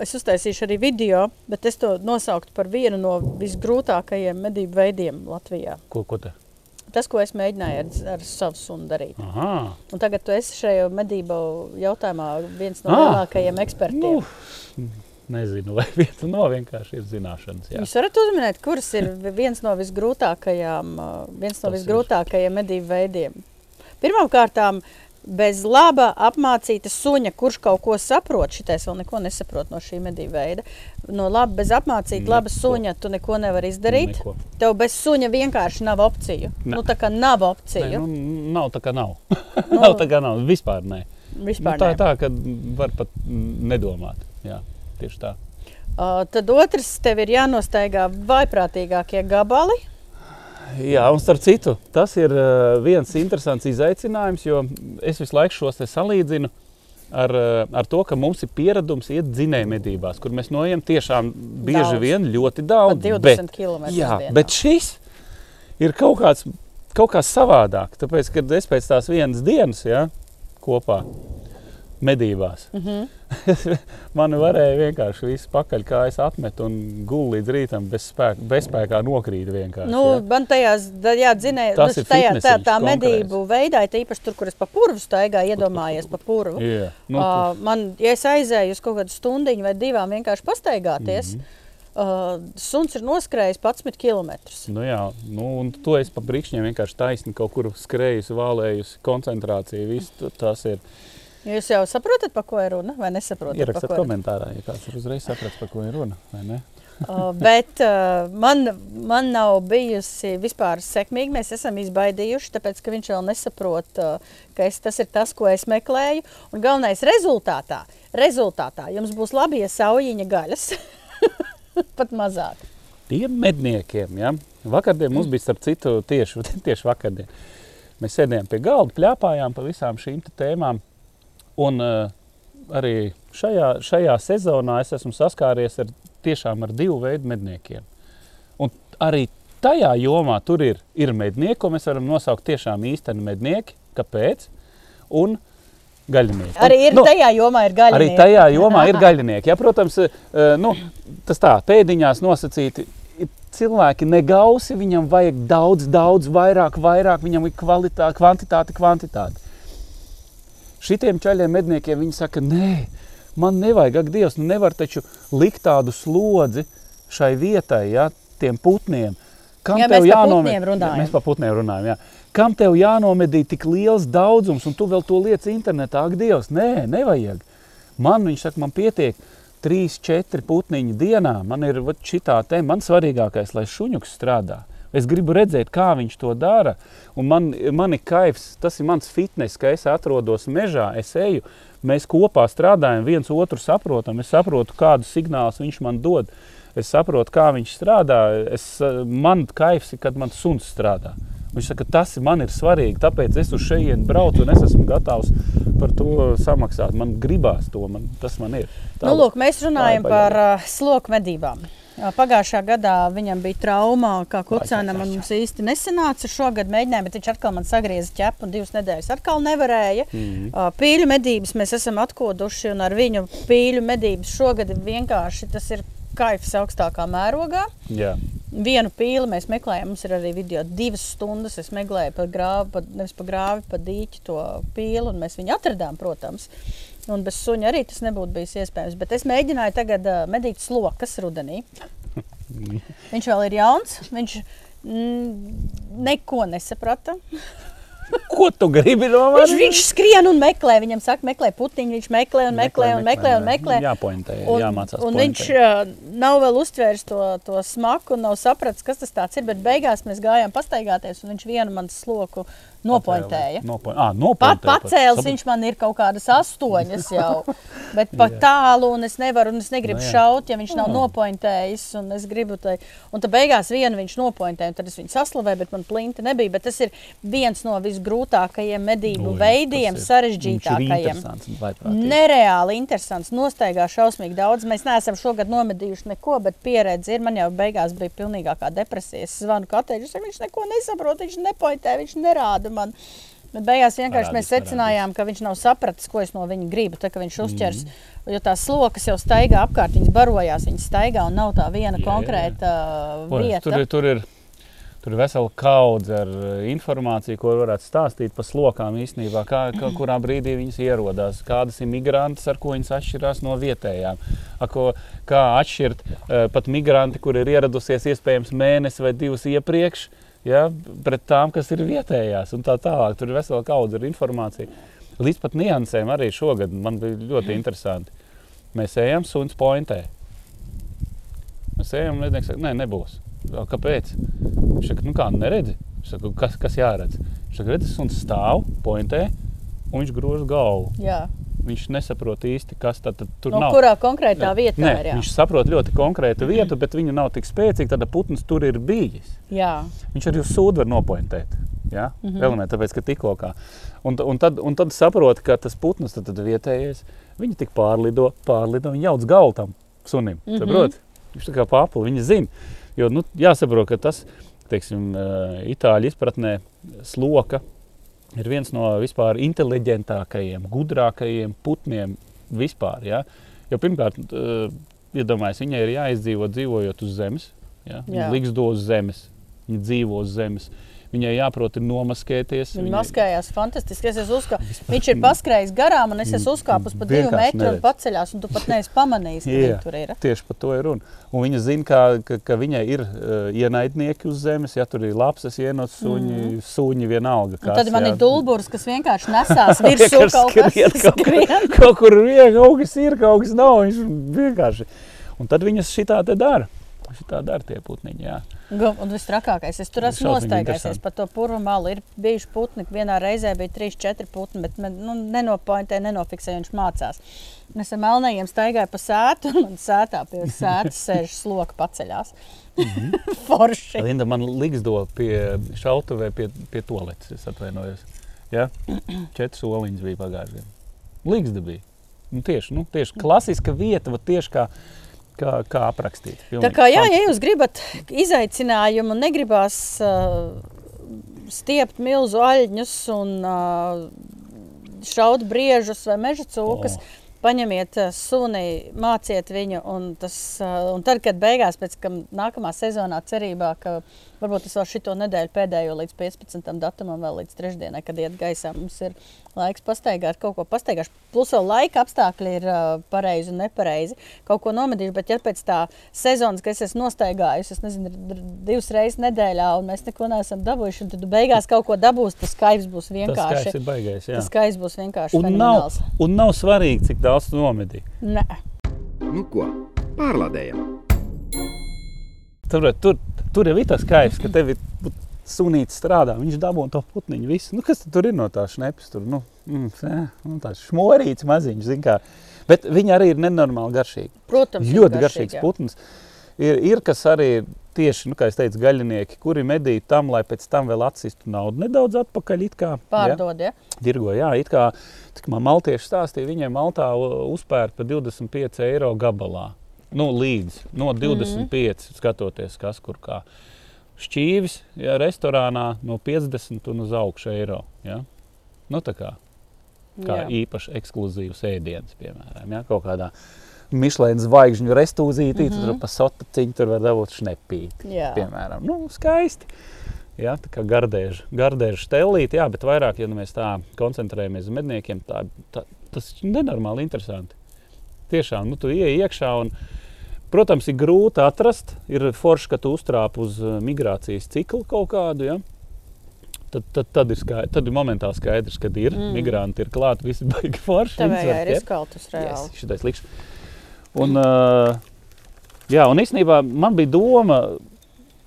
S2: es uztaisīšu arī video, bet es to nosauktu par vienu no visgrūtākajiem medību veidiem Latvijā.
S3: Ko, ko te?
S2: Tas, ko es mēģināju ar, ar savu sunu darīt.
S3: Aha.
S2: Tagad tu esi šajā medību jautājumā viens no
S3: Ah.
S2: lielākajiem ekspertiem.
S3: Nu, nezinu, vai viens no vienkārši ir zināšanas. Jā.
S2: Jūs varat uzminēt, kuras ir viens no visgrūtākajām, uh, viens no
S3: Tas
S2: visgrūtākajiem medību veidiem. Pirmkārt, bez laba apmācīta suņa, kurš kaut ko saprot, šitais vēl neko nesaprot no šī medību veida. No laba, bez apmācīta laba suņa tu neko nevari izdarīt.
S3: Neko.
S2: Tev bez suņa vienkārši nav opciju.
S3: Ne.
S2: Nu, tā kā nav opciju.
S3: nu, nav tā kā nav. nav tā kā nav. Vispār nē. Nu,
S2: Vispār
S3: tā
S2: nē.
S3: ir tā, ka var pat nedomāt. Jā, tieši tā.
S2: Uh, tad otrs, tev ir jānostaigā vaiprātīgākie gabali.
S3: Jā, un starp citu, tas ir uh, viens interesants izaicinājums, jo es visu laiku šos te salīdzinu ar, uh, ar to, ka mums ir pieredums iet dzinēju medībās, kur mēs noejam tiešām bieži
S2: Daudz.
S3: vien ļoti
S2: Pat
S3: daudz.
S2: 20
S3: bet,
S2: km.
S3: jā, bet šis ir kaut kāds, kaut kāds savādāk. Tāpēc, kad es pēc tās vienas dienas ja, kopā medībās,
S2: Mm -hmm.
S3: man varēja vienkārši visu pakaļkājas atmet un gulēt līdz rītam bez spēka, bezspēkā nokrīt vienkārši.
S2: Nu,
S3: ja.
S2: man tajās, jā, dzinēja,
S3: Tas
S2: nu,
S3: ir
S2: tajā, tā, tā medību veidā, īpaši tur, kur es pa purvu staigāju, iedomājies pa purvu.
S3: Jā, nu,
S2: uh, man, ja es aizēju uz kaut kādu stundiņu vai divām vienkārši pastaigāties, mm -hmm. uh, suns ir noskrējis 11 km.
S3: Nu jā, nu, un to es pa brīkšņiem vienkārši taisni kaut kur skrējusi, vālējusi, koncentrācija. Viss tas ir.
S2: Jūs jau saprotat, par ko ir runa, vai nesaprotat?
S3: Ierakstiet komentārā, ja kāds ir uzreiz sapratis, par ko ir runa.
S2: Uh, bet uh, man, man nav bijusi vispār sekmīga. Mēs esam izbaidījuši, tāpēc ka viņš vēl nesaprot, uh, ka es, tas ir tas, ko es meklēju. Un galvenais rezultātā, rezultātā jums būs labi, ja saujiņa gaļas. Pat mazāk.
S3: Tiem medniekiem, ja? vakardien mums bija starp citu tieši, tieši vakardien. Mēs sēdējām pie galda, plēpājām par visām šīm tēmām. Un uh, arī šajā, šajā sezonā es esmu saskāries ar tiešām ar divu veidu medniekiem. Un arī tajā jomā tur ir, ir mednieki, ko mēs varam nosaukt tiešām īsteni mednieki. Kāpēc? Un gaļinieki.
S2: Arī ir
S3: Nu,
S2: tajā jomā ir gaļa.
S3: Arī tajā jomā ir gaļinieki. Ja, protams, eh, nu, tas tā, pēdiņās nosacīti. Cilvēki negausi, viņam vajag daudz, daudz vairāk, vairāk, viņam ir kvalitāte, kvantitāte, kvantitāte. Šitiem ceļiem medniekiem viņi saka, nē, man nevajag, ak, Dievs, nu nevar taču likt tādu slodzi šai vietai, ja, tiem putniem. Kam
S2: Jā,
S3: tev
S2: mēs par
S3: jānomed-
S2: putniem runājam.
S3: Mēs par putniem runājam, jā. Kam tev jānomedī tik liels daudzums, un tu vēl to liec internetā? Ak, Dievs, nē, nevajag. Man viņš saka, man pietiek trīs, četri putniņi dienā. Man ir šitā te, man svarīgākais, lai šuņuks strādā. Es gribu redzēt, kā viņš to dara. Un man, man ir kaifs, tas ir mans fitness, ka es atrodos mežā, es eju, mēs kopā strādājam, viens otru saprotam. Es saprotu, kādus signālus viņš man dod. Es saprotu, kā viņš strādā. Es, man kaifs ir, kad man suns strādā. Viņš saka, tas man ir svarīgi, tāpēc es uz šejienu braucu un es esmu gatavs par to samaksāt. Man gribās to, man, tas man ir. Tā,
S2: Nu, lūk, mēs runājam par uh, sloku medībām. Jā, Pagājušā gadā viņam bija trauma, kā kucēnam
S3: jā.
S2: mums īsti nesanāca. Šogad mēģināja, bet viņš atkal man sagrieza ķepu un divas nedēļas atkal nevarēja. Mm. -hmm. Pīļu medības mēs esam atkoduši un ar viņu pīļu medības šogad vienkārši tas ir kaifs augstākā mērogā.
S3: jā.
S2: Vienu pīli mēs meklējām, mums ir arī video. Divas stundas es meklēju pa grāvi, pa, nevis pa grāvi, pa dīķi to pīli, un mēs viņu atradām, protams. Un bez suņa arī tas nebūtu bijis iespējams. Bet es mēģināju tagad uh, medīt slokas rudenī. Viņš vēl ir jauns, viņš mm, neko nesaprata.
S3: Ko tu gribi no
S2: Viņš,
S3: manis?
S2: viņš skrien un meklē, viņam saka, meklē putiņu, viņš meklē un meklē un meklē un meklē.
S3: Jāpointē,
S2: Un,
S3: jāmācās.
S2: un viņš uh, nav vēl uztvērs to, to smaku, nav sapratis, kas tas ir. Bet beigās mēs gājām pastaigāties, un viņš vienu manu sloku nopointēja.
S3: Nopoint, à,
S2: Pat
S3: nopointēja pat.
S2: pacēlis
S3: Sapratu.
S2: viņš man ir kaut kādas astoņas jau. Bet pa tālu, un es nevaru, un es negribu
S3: Nu jā.
S2: šaut, ja viņš nav nopointējis. Un es gribu tai. Un tad beigās vienu viņš nopointēja, un tad es viņu saslavēju, bet man plinta nebija. Bet tas ir viens no visgrūtākajiem medību
S3: Ui,
S2: veidiem, sarežģītākajiem. Nereāli interesants. Nostaigā šausmīgi daudz. Mēs neesam šogad nomedījuši neko, bet pieredze ir. Man jau beigās bija pilnīgākā depresija. Es zvanu katru, viņš neko nesaprot, viņš nepointē, viņš nerāda man. Bet beigās vienkārši
S3: Parādīs,
S2: mēs secinājām, ka viņš nav sapratis, ko es no viņa gribu. Tā viņš uzķers, mm. jo tās slokas jau staigā apkārt, viņas barojās, viņas staigā un nav tā viena
S3: Jā, jā.
S2: konkrēta uh, vieta.
S3: Tur, ir- tur ir. Tur ir vesela kaudze ar eh, informāciju, ko varētu stāstīt par slokām īstenībā, kā, kā, kurā brīdī viņas ierodas, kādas ir migrantas, ar ko viņas atšķirās no vietējām. Ko, kā atšķirt uh, pat migranti, kur ir ieradusies iespējams mēnesi vai divus iepriekš, ja, pret tām, kas ir vietējās un tā tālāk. Tur ir vesela kaudze ar informāciju. Līdz pat niansēm arī šogad man bija ļoti interesanti. Mēs ejam suns pointē. Mēs ejam, mednieks saka, nē, nebūs. "A, Kāpēc? Viņš saka, nu kā, neredzi? Saku, kas, kas jāredz? Viņš saka, redzi, suns stāv, pointē, un viņš grož galvu.
S2: Jā.
S3: Viņš nesaprot īsti, kas tad, tad tur
S2: No
S3: nav.
S2: kurā konkrētā
S3: Jā.
S2: vietā
S3: Nē,
S2: ir? Jā.
S3: viņš saprot ļoti konkrētu vietu, bet viņa nav tik spēcīga. Tad putns tur ir bijis.
S2: Jā.
S3: Viņš arī uz sūdu var nopointēt. Ja? Mm. -hmm. Elementi, tāpēc, ka tikko kā. Un, un, tad, un tad saprot, ka tas putns tad, tad vietējais, viņi tik pārlido, pārlido, viņi jauc galvu tam sunim. Mm. -hmm. Saprot? Viņš tā kā papli, viņi zina. Jo nu, jāsaprot, ka tas, teiksim, itāļu izpratnē sloka ir viens no vispār inteliģentākajiem, gudrākajiem putniem vispār. Ja? Jo pirmkārt, uh, iedomājieties, viņai ir jāizdzīvot dzīvojot uz zemes. Ja? Viņa liksto uz zemes, viņa dzīvo uz zemes. Viņai jāprot ir nomaskēties.
S2: Viņa
S3: viņai-
S2: maskējās fantastiski. Es esmu uzkā... Viņš ir paskrējis garām, un es esmu uzkāpis pa divu metru un
S3: neredz.
S2: paceļās, un tu pat neesi pamanījis, ka viņa tur ir.
S3: Tieši par to ir runa. Un viņa zina, ka, ka, ka viņai ir uh, ienaidnieki uz zemes, ja tur ir lapsas, ienos suņi, mm. suņi vienalga.
S2: Un tad man
S3: jā.
S2: ir dulburs, kas vienkārši nesās virsū kaut kas
S3: skrien kaut, kur, kaut kur vien, kaut kas ir, kaut kas nav. Viņš vienkārši. Un tad viņas šitā te dara. Šitā dara tie putniņi. Jā.
S2: Un viss trakākais, es tur esmu nostaigājies par to purvu malu. Ir bijuši putni, vienā reizē bija 3-4 putni, bet man nu, nenopointē, nenofiksēja, viņš mācās. Es ar melnējiem staigāju pa sētu, un man sētā pie sētas sēž sloka paceļās.
S3: Mhm.
S2: Forši.
S3: Linda man liksdo pie šautavē, pie, pie toaletes. Es atvainojos. Ja? Četras soliņas bija pagājušajā. Liksda bija. Nu, tieši, nu, tieši klasiska vieta, vat tieši kā, kā, kā aprakstīt.
S2: Tā kā jā, ja jūs gribat izaicinājumu un negribās uh, stiept milzu aļņus un uh, šaut briežus vai meža cūkas,
S3: O.
S2: paņemiet suni, māciet viņu. Un, tas, uh, un tad, kad beigās, pēc tam nākamā sezonā, cerībā, ka varbūt es vēl šito nedēļu pēdējo līdz 15. datumam, vēl līdz trešdienai, kad iet gaisā, mums ir laiks pastaigāt, kaut ko pastaigāt. Plus vēl laika apstākļi ir uh, pareizi un nepareizi. Kaut ko nomedīšu, bet ja pēc tā sezonas, ka es nostaigājusi, es nezinu, divas reizes nedēļā, un mēs neko neesam dabūjuši, un tad tu beigās kaut ko dabūsi, tas skaits būs
S3: Tas
S2: vienkārši.
S3: skaits ir baigais. jā.
S2: Tas skaits būs vienkārši
S3: Un nav,
S2: fenomenāls.
S3: un nav svarīgi, cik daudz tu nomedī.
S2: Nē.
S4: Nu ko, pārlādējam!
S3: Tur, tur, tur jau ir tas skaists, ka tev ir sunīts strādā. Viņš dabū to putniņu visu. Nu, kas tur ir no tās šnepes? Tur nu, mm, nu, tāds šmorīts maziņš, zin kā. Bet viņi arī ir nenormāli garšīgi.
S2: Protams,
S3: Ļoti garšīgs
S2: jā.
S3: putns. Ir, ir kas arī ir tieši, nu, kā es teicu, gaļinieki, kuri medī tam, lai pēc tam vēl atsistu naudu nedaudz atpakaļ. Kā, ja?
S2: Pārdod, ja?
S3: Dirgo, jā, it kā cik man maltieši stāstīja, viņiem maltā u- uzpērk par 25 eiro gabalā. Nu, līdz no 25, mm -hmm. skatoties, kas kur kā. Šķīvis, ja restorānā no 50 un uz augšu eiro. Ja? Nu, tā kā, kā
S2: Jā.
S3: īpaši ekskluzīvs ēdiens, piemēram, ja? kaut kādā Mišlēna zvaigžņu restūzītī, mm -hmm. tur pa sotaciņu tur var dabūt šnepīti
S2: Jā.
S3: piemēram. Nu, skaisti. Jā, tā kā gardēža, gardēža stelīte, jā, bet vairāk, ja nu mēs tā koncentrējamies uz medniekiem, tā, tā, tas nenormāli interesanti. Tiešām, nu, tu ieej iekšā un, protams, ir grūti atrast. Ir forši, ka tu uztrāp uz eh, migrācijas ciklu kaut kādu, ja? tad, tad, tad, ir skaidrs, tad ir momentāli skaidrs, kad ir mm. migranti, ir klāti, visi baigi forši. Var
S2: ir
S3: ķert.
S2: izkaltus reāli.
S3: Yes, šitais likš. Un, uh, jā, un īstenībā man bija doma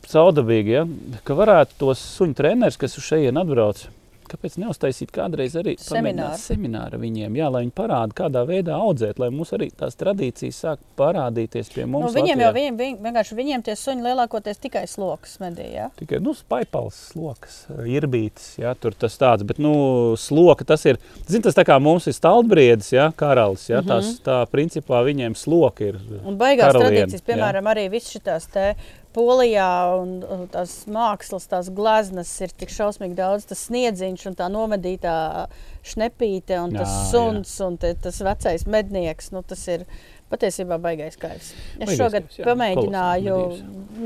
S3: caudabīgi, ja, ka varētu tos suņu trenerus, kas uz šejien atbrauc, kāpēc neuztaisīt kādreiz arī
S2: Semināru.
S3: semināru viņiem, jā, lai viņi parāda, kādā veidā audzēt, lai mums arī tās tradīcijas sāk parādīties pie
S2: Nu,
S3: mums.
S2: viņiem
S3: Latvijā.
S2: jau viņiem, viņ, vienkārši viņiem tie suņi lielākoties tikai slokas medī. Ja?
S3: Tikai nu, spaipals, sloks, irbītis, jā, tur tas tāds, bet nu, sloka tas ir, zin, tas tā kā mums ir stalbriedis, jā, karalis, jā,
S2: Mhm.
S3: tās, tā principā viņiem sloka ir.
S2: Un beigās
S3: karaliene,
S2: tradīcijas, piemēram, arī viss šitās te Polijā un un tās mākslas, tās gleznas ir tik šausmīgi daudz, tas sniedziņš un tā nomedītā šnepīte un tas
S3: Jā, jā.
S2: suns un te, tas vecais mednieks, nu tas ir patiesībā baigais kaivs. Es
S3: Baigais
S2: šogad
S3: kaivs, jā.
S2: pamēģināju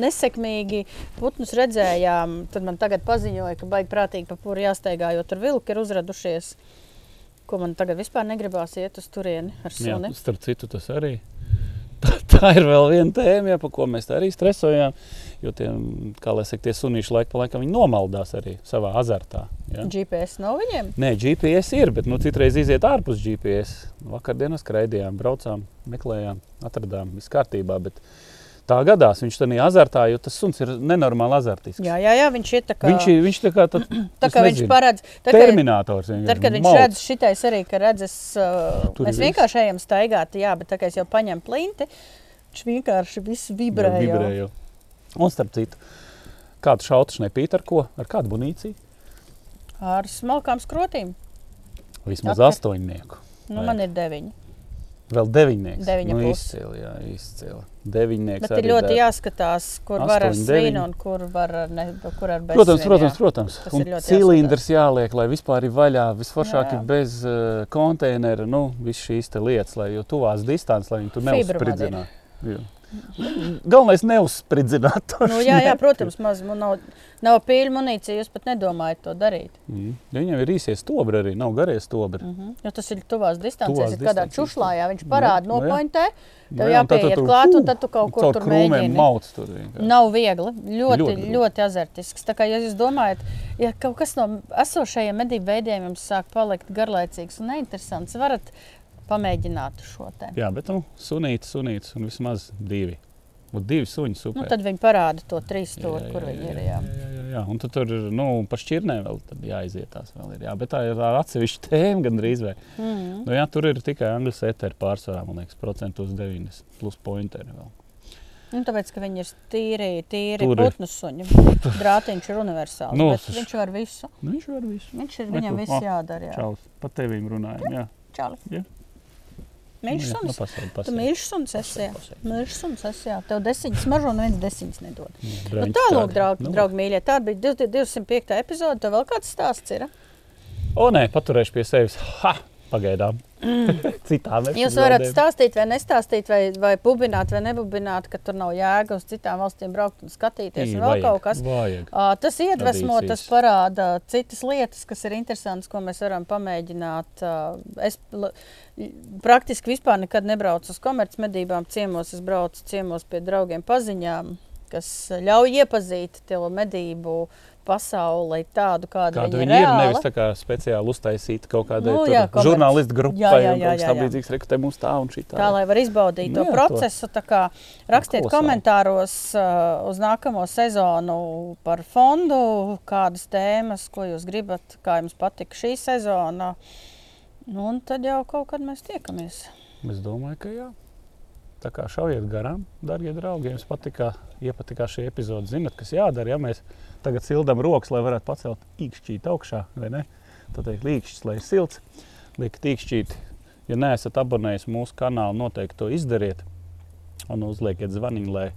S2: nesekmīgi, putnus redzējām, tad man tagad paziņoja, ka baigi prātīgi pa puri jāsteigā, jo tur vilki ir uzradušies, ko man tagad vispār negribās iet uz turieni ar
S3: Jā,
S2: suni.
S3: starp citu, tas arī. Tā, tā ir vēl viena tēma, jā, par ko mēs arī stresojām. Jo tie, kā lai saka, tie sunīši laika pa laikam viņi nomaldās arī savā azartā. Jā.
S2: GPS nav viņiem?
S3: Nē, GPS ir, bet nu, citreiz iziet ārpus GPS. Vakardienas skraidījām, braucām, meklējām, atradām, viss kārtībā. Bet tā gadās viņš tajā azartā, jo tas suns ir nenormāli azartisks.
S2: Jā, jā, jā, viņš ir tā kā,
S3: Viņš, ir- viņš tā kā tad,
S2: tā kā viņš paredz. Kā,
S3: Terminators.
S2: tad, kad viņš
S3: mauc.
S2: redz šitais arī, ka redzes, uh, mēs
S3: ir
S2: vienkārši ejam staigāt, jā, bet tā kā es jau paņemu plinti, viņš vienkārši viss vibrē.
S3: Jā,
S2: jau.
S3: vibrē jau. Un starp citu, kādu šautu šnepīt ar ko? Ar kādu munīciju?
S2: Ar smalkām skrotīm.
S3: Vismaz
S2: Atver.
S3: astoņnieku.
S2: Nu,
S3: Vajag.
S2: man ir deviņi.
S3: Vēl deviņnieks.
S2: Deviņa
S3: nu,
S2: plus.
S3: izcili, jā, izcili. Deviņnieks
S2: Bet ir ļoti
S3: der.
S2: jāskatās, kur var ar svinu un kur var ar, ne, kur ar bez
S3: Protams,
S2: svinu,
S3: protams, protams.
S2: Tas
S3: Un cilindrs jāliek, lai vispār ir vaļā. Visforšāk
S2: Jā, jā.
S3: ir bez uh, konteinera, nu, visas šīs te lietas, lai jau tuvās distances, lai viņi tur
S2: Fibra
S3: neuzspridzinātu. Galvenais neuzspridzināt to.
S2: Nu, jā, jā, protams, maz, man nav, nav pīļu munīcija, jūs pat nedomājat to darīt.
S3: Mm. Ja viņam ir īsie stobri arī, nav garie stobri.
S2: Mm -hmm. Jo tas ir tuvās distancēs,
S3: Tuvās
S2: ir kādā čušlā, jā, viņš parāda
S3: Nu, nu, jā.
S2: nopointē, tev
S3: Jā, tu
S2: jāpieiet
S3: tur,
S2: klāt, un tad tu kaut kur tur mēģini.
S3: Mauc tur vienkārši.
S2: Nav viegli. Ļoti,
S3: Ļoti
S2: ļoti, ļoti azartisks. Tā kā ja jūs domājat, ja kaut kas no esošajiem medību veidiem jums sāk palikt garlaicīgs un neinteresants, varat pamēģināt šo te.
S3: Jā, bet nu, sunītis, sunītis un vismaz divi. Un divi suņi super.
S2: Nu, tad viņi parāda to trīs
S3: Jā,
S2: stūri,
S3: jā,
S2: kur
S3: jā,
S2: viņi ir.
S3: Jā,
S2: Jā.
S3: jā, jā, jā. Un tad tur nu, pa šķirnēm vēl tad jāizietās. Vēl ir, jā. Bet tā ir tā atsevišķa tēma gandrīz. Vai.
S2: Mm.
S3: Nu, jā, tur ir tikai angļu seteri pārsvarā, man liekas, procentos 90 plus pointeri vēl.
S2: Nu, tāpēc, ka viņi ir tīri, tīri putnu suņi. Drātiņš ir universāls.
S3: Nu,
S2: Nu, viņš var visu.
S3: Nu, viņš var visu.
S2: Viņš ir, viņam viss jādara. Jā.
S3: Čaus, pat tevīm runājam. Jā,
S2: Čali.
S3: Jā.
S2: Mīļš
S3: Nu, jā, nu,
S2: suns. Tu mīļš suns esi. Mīļš suns esi. jā. Tev desiņas mažo, neviens desiņas nedod. Nu,
S3: Braņķis
S2: Tālāk,
S3: tādi.
S2: draugi,
S3: Nu,
S2: draugi mīļie, tā bija 205. epizode. Tev vēl kāds stāsts ir?
S3: O, nē, paturēšu pie sevis. Ha! Pagaidām. Citām
S2: Mm. Jūs varat
S3: epizodēm.
S2: stāstīt, vai nestāstīt, vai, vai bubināt, vai nebubināt, ka tur nav jēga uz citām valstīm braukt un skatīties.
S3: Ī,
S2: un
S3: vajag,
S2: kaut kas.
S3: Vajag.
S2: Ā, Tas iedvesmo, tas
S3: Tradīcijas.
S2: parāda citas lietas, kas ir interesantas, ko mēs varam pamēģināt. Ā, Es praktiski vispār nekad nebraucu uz komercmedībām, ciemos. Es braucu ciemos pie draugiem paziņām, kas ļauj iepazīt to medību pasauli tādu, kāda
S3: Kāda
S2: viņa
S3: ir?
S2: reāla.
S3: Nevis tā kā speciāli uztaisīta kaut kādai
S2: Nu, jā,
S3: žurnālistu grupai
S2: Jā, jā, jā, jā, jā.
S3: tamlīdzīgs. Reku, te mums tā un šī tā.
S2: Tā lai var izbaudīt
S3: Nu
S2: to
S3: jā, to-
S2: procesu, tā kā rakstiet
S3: kolosāli.
S2: komentāros uh, uz nākamo sezonu par fondu, kādas tēmas, ko jūs gribat, kā jums patika šī sezona. Nu, un tad jau kaut kad mēs tiekamies.
S3: Es domāju, ka jā. Tā kā šaujiet garām, darbie draugi. Ja jums patika, iepatikā šī epizode, zinat, kas jādara. Ja mēs tagad sildām rokas, lai varētu pacelt īkšķīt augšā, vai ne? Tad teikt, līkšķis, lai ir silts, liekt īkšķīt. Ja neesat abonējis mūsu kanālu, noteikti to izdariet. Un uzliekiet zvaniņu, lai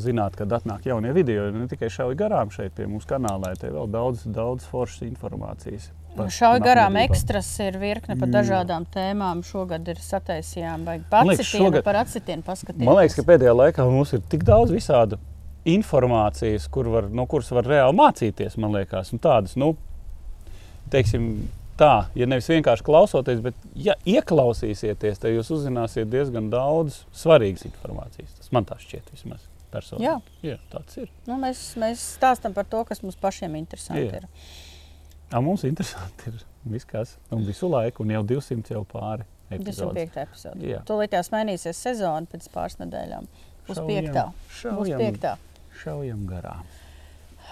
S3: zinātu, kad atnāk jaunie video. Ne tikai šauj garām šeit pie mūsu kanāla, lai te vēl daudz, daudz foršas informācijas. par
S2: Šauj garām ekstras ir virkne par dažādām tēmām. Šogad ir sataisījām, vai pacitienu
S3: šogad-
S2: par acitienu paskatīties.
S3: Man liekas, ka pēdējā laikā mums ir tik daudz visādu informācijas, kur var, no kuras var reāli mācīties. Man liekas, un tādas, nu, teiksim, tā, ja nevis vienkārši klausoties, bet ja ieklausīsieties, tad jūs uzzināsiet diezgan daudz svarīgas informācijas. Tas man tā šķiet vismaz. Personīgi.
S2: Jā.
S3: Jā, tāds ir.
S2: Nu, mēs, mēs stāstām par to, kas mums pašiem interesanti
S3: Jā.
S2: ir.
S3: A, mums interesanti ir viss, kas un visu laiku, un jau 200 jau pāri. epizodes.
S2: 25. epizode. Tūlīt tās mainīsies sezona pēc pāris nedēļām. Uz
S3: Šaujam,
S2: 5. Būs
S3: šaujam.
S2: 5.
S3: Šaujam garām.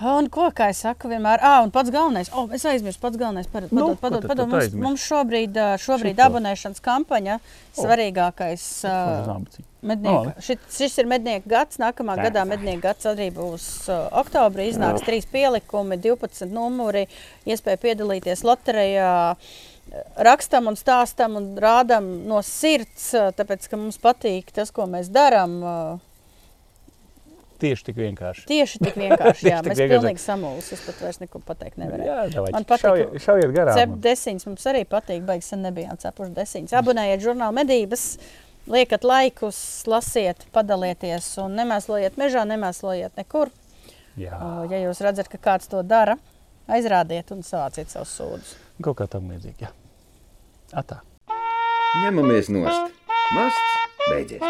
S2: Un ko, kā es saku, vienmēr, ah, un pats galvenais, oh, es aizmirsu, pats galvenais, padod,
S3: Nu,
S2: padod, padod, Mums,
S3: aizmirsi?
S2: mums šobrīd, šobrīd
S3: Šito.
S2: abonēšanas kampaņa, svarīgākais. Ā,
S3: abacīm.
S2: Mednieka. Šit, šis ir mednieku gads. Nākamā
S3: Tā,
S2: gadā
S3: tā.
S2: mednieku gads arī būs uh, oktobrī. Iznāks trīs pielikumi, 12 numuri, iespēja piedalīties loterijā. Rakstam un stāstam un rādām no sirds, uh, tāpēc ka mums patīk tas, ko mēs darām. uh,
S3: Tieši tik vienkārši.
S2: Tieši tik vienkārši. jā,
S3: tik
S2: mēs
S3: vienkārši.
S2: pilnīgi samulsi. Es pat vairs neko pateikt nevaru.
S3: Jā, davai,
S2: Man patīk.
S3: šaujiet, šaujiet garām.
S2: Cep desiņas mums arī patīk. Baigs sen nebijām cepuši desiņas. Abonējiet žurnālu medības, liekat laikus, lasiet, padalieties un nemēslojiet mežā, nemēslojiet nekur.
S3: Jā,
S2: O, Ja jūs redzat, ka kāds to dara, aizrādiet un sāciet savus sūdzības.
S3: kaut kā tam līdzīga. jā. Atā.
S4: Ņemamies nost. Masts beidzies.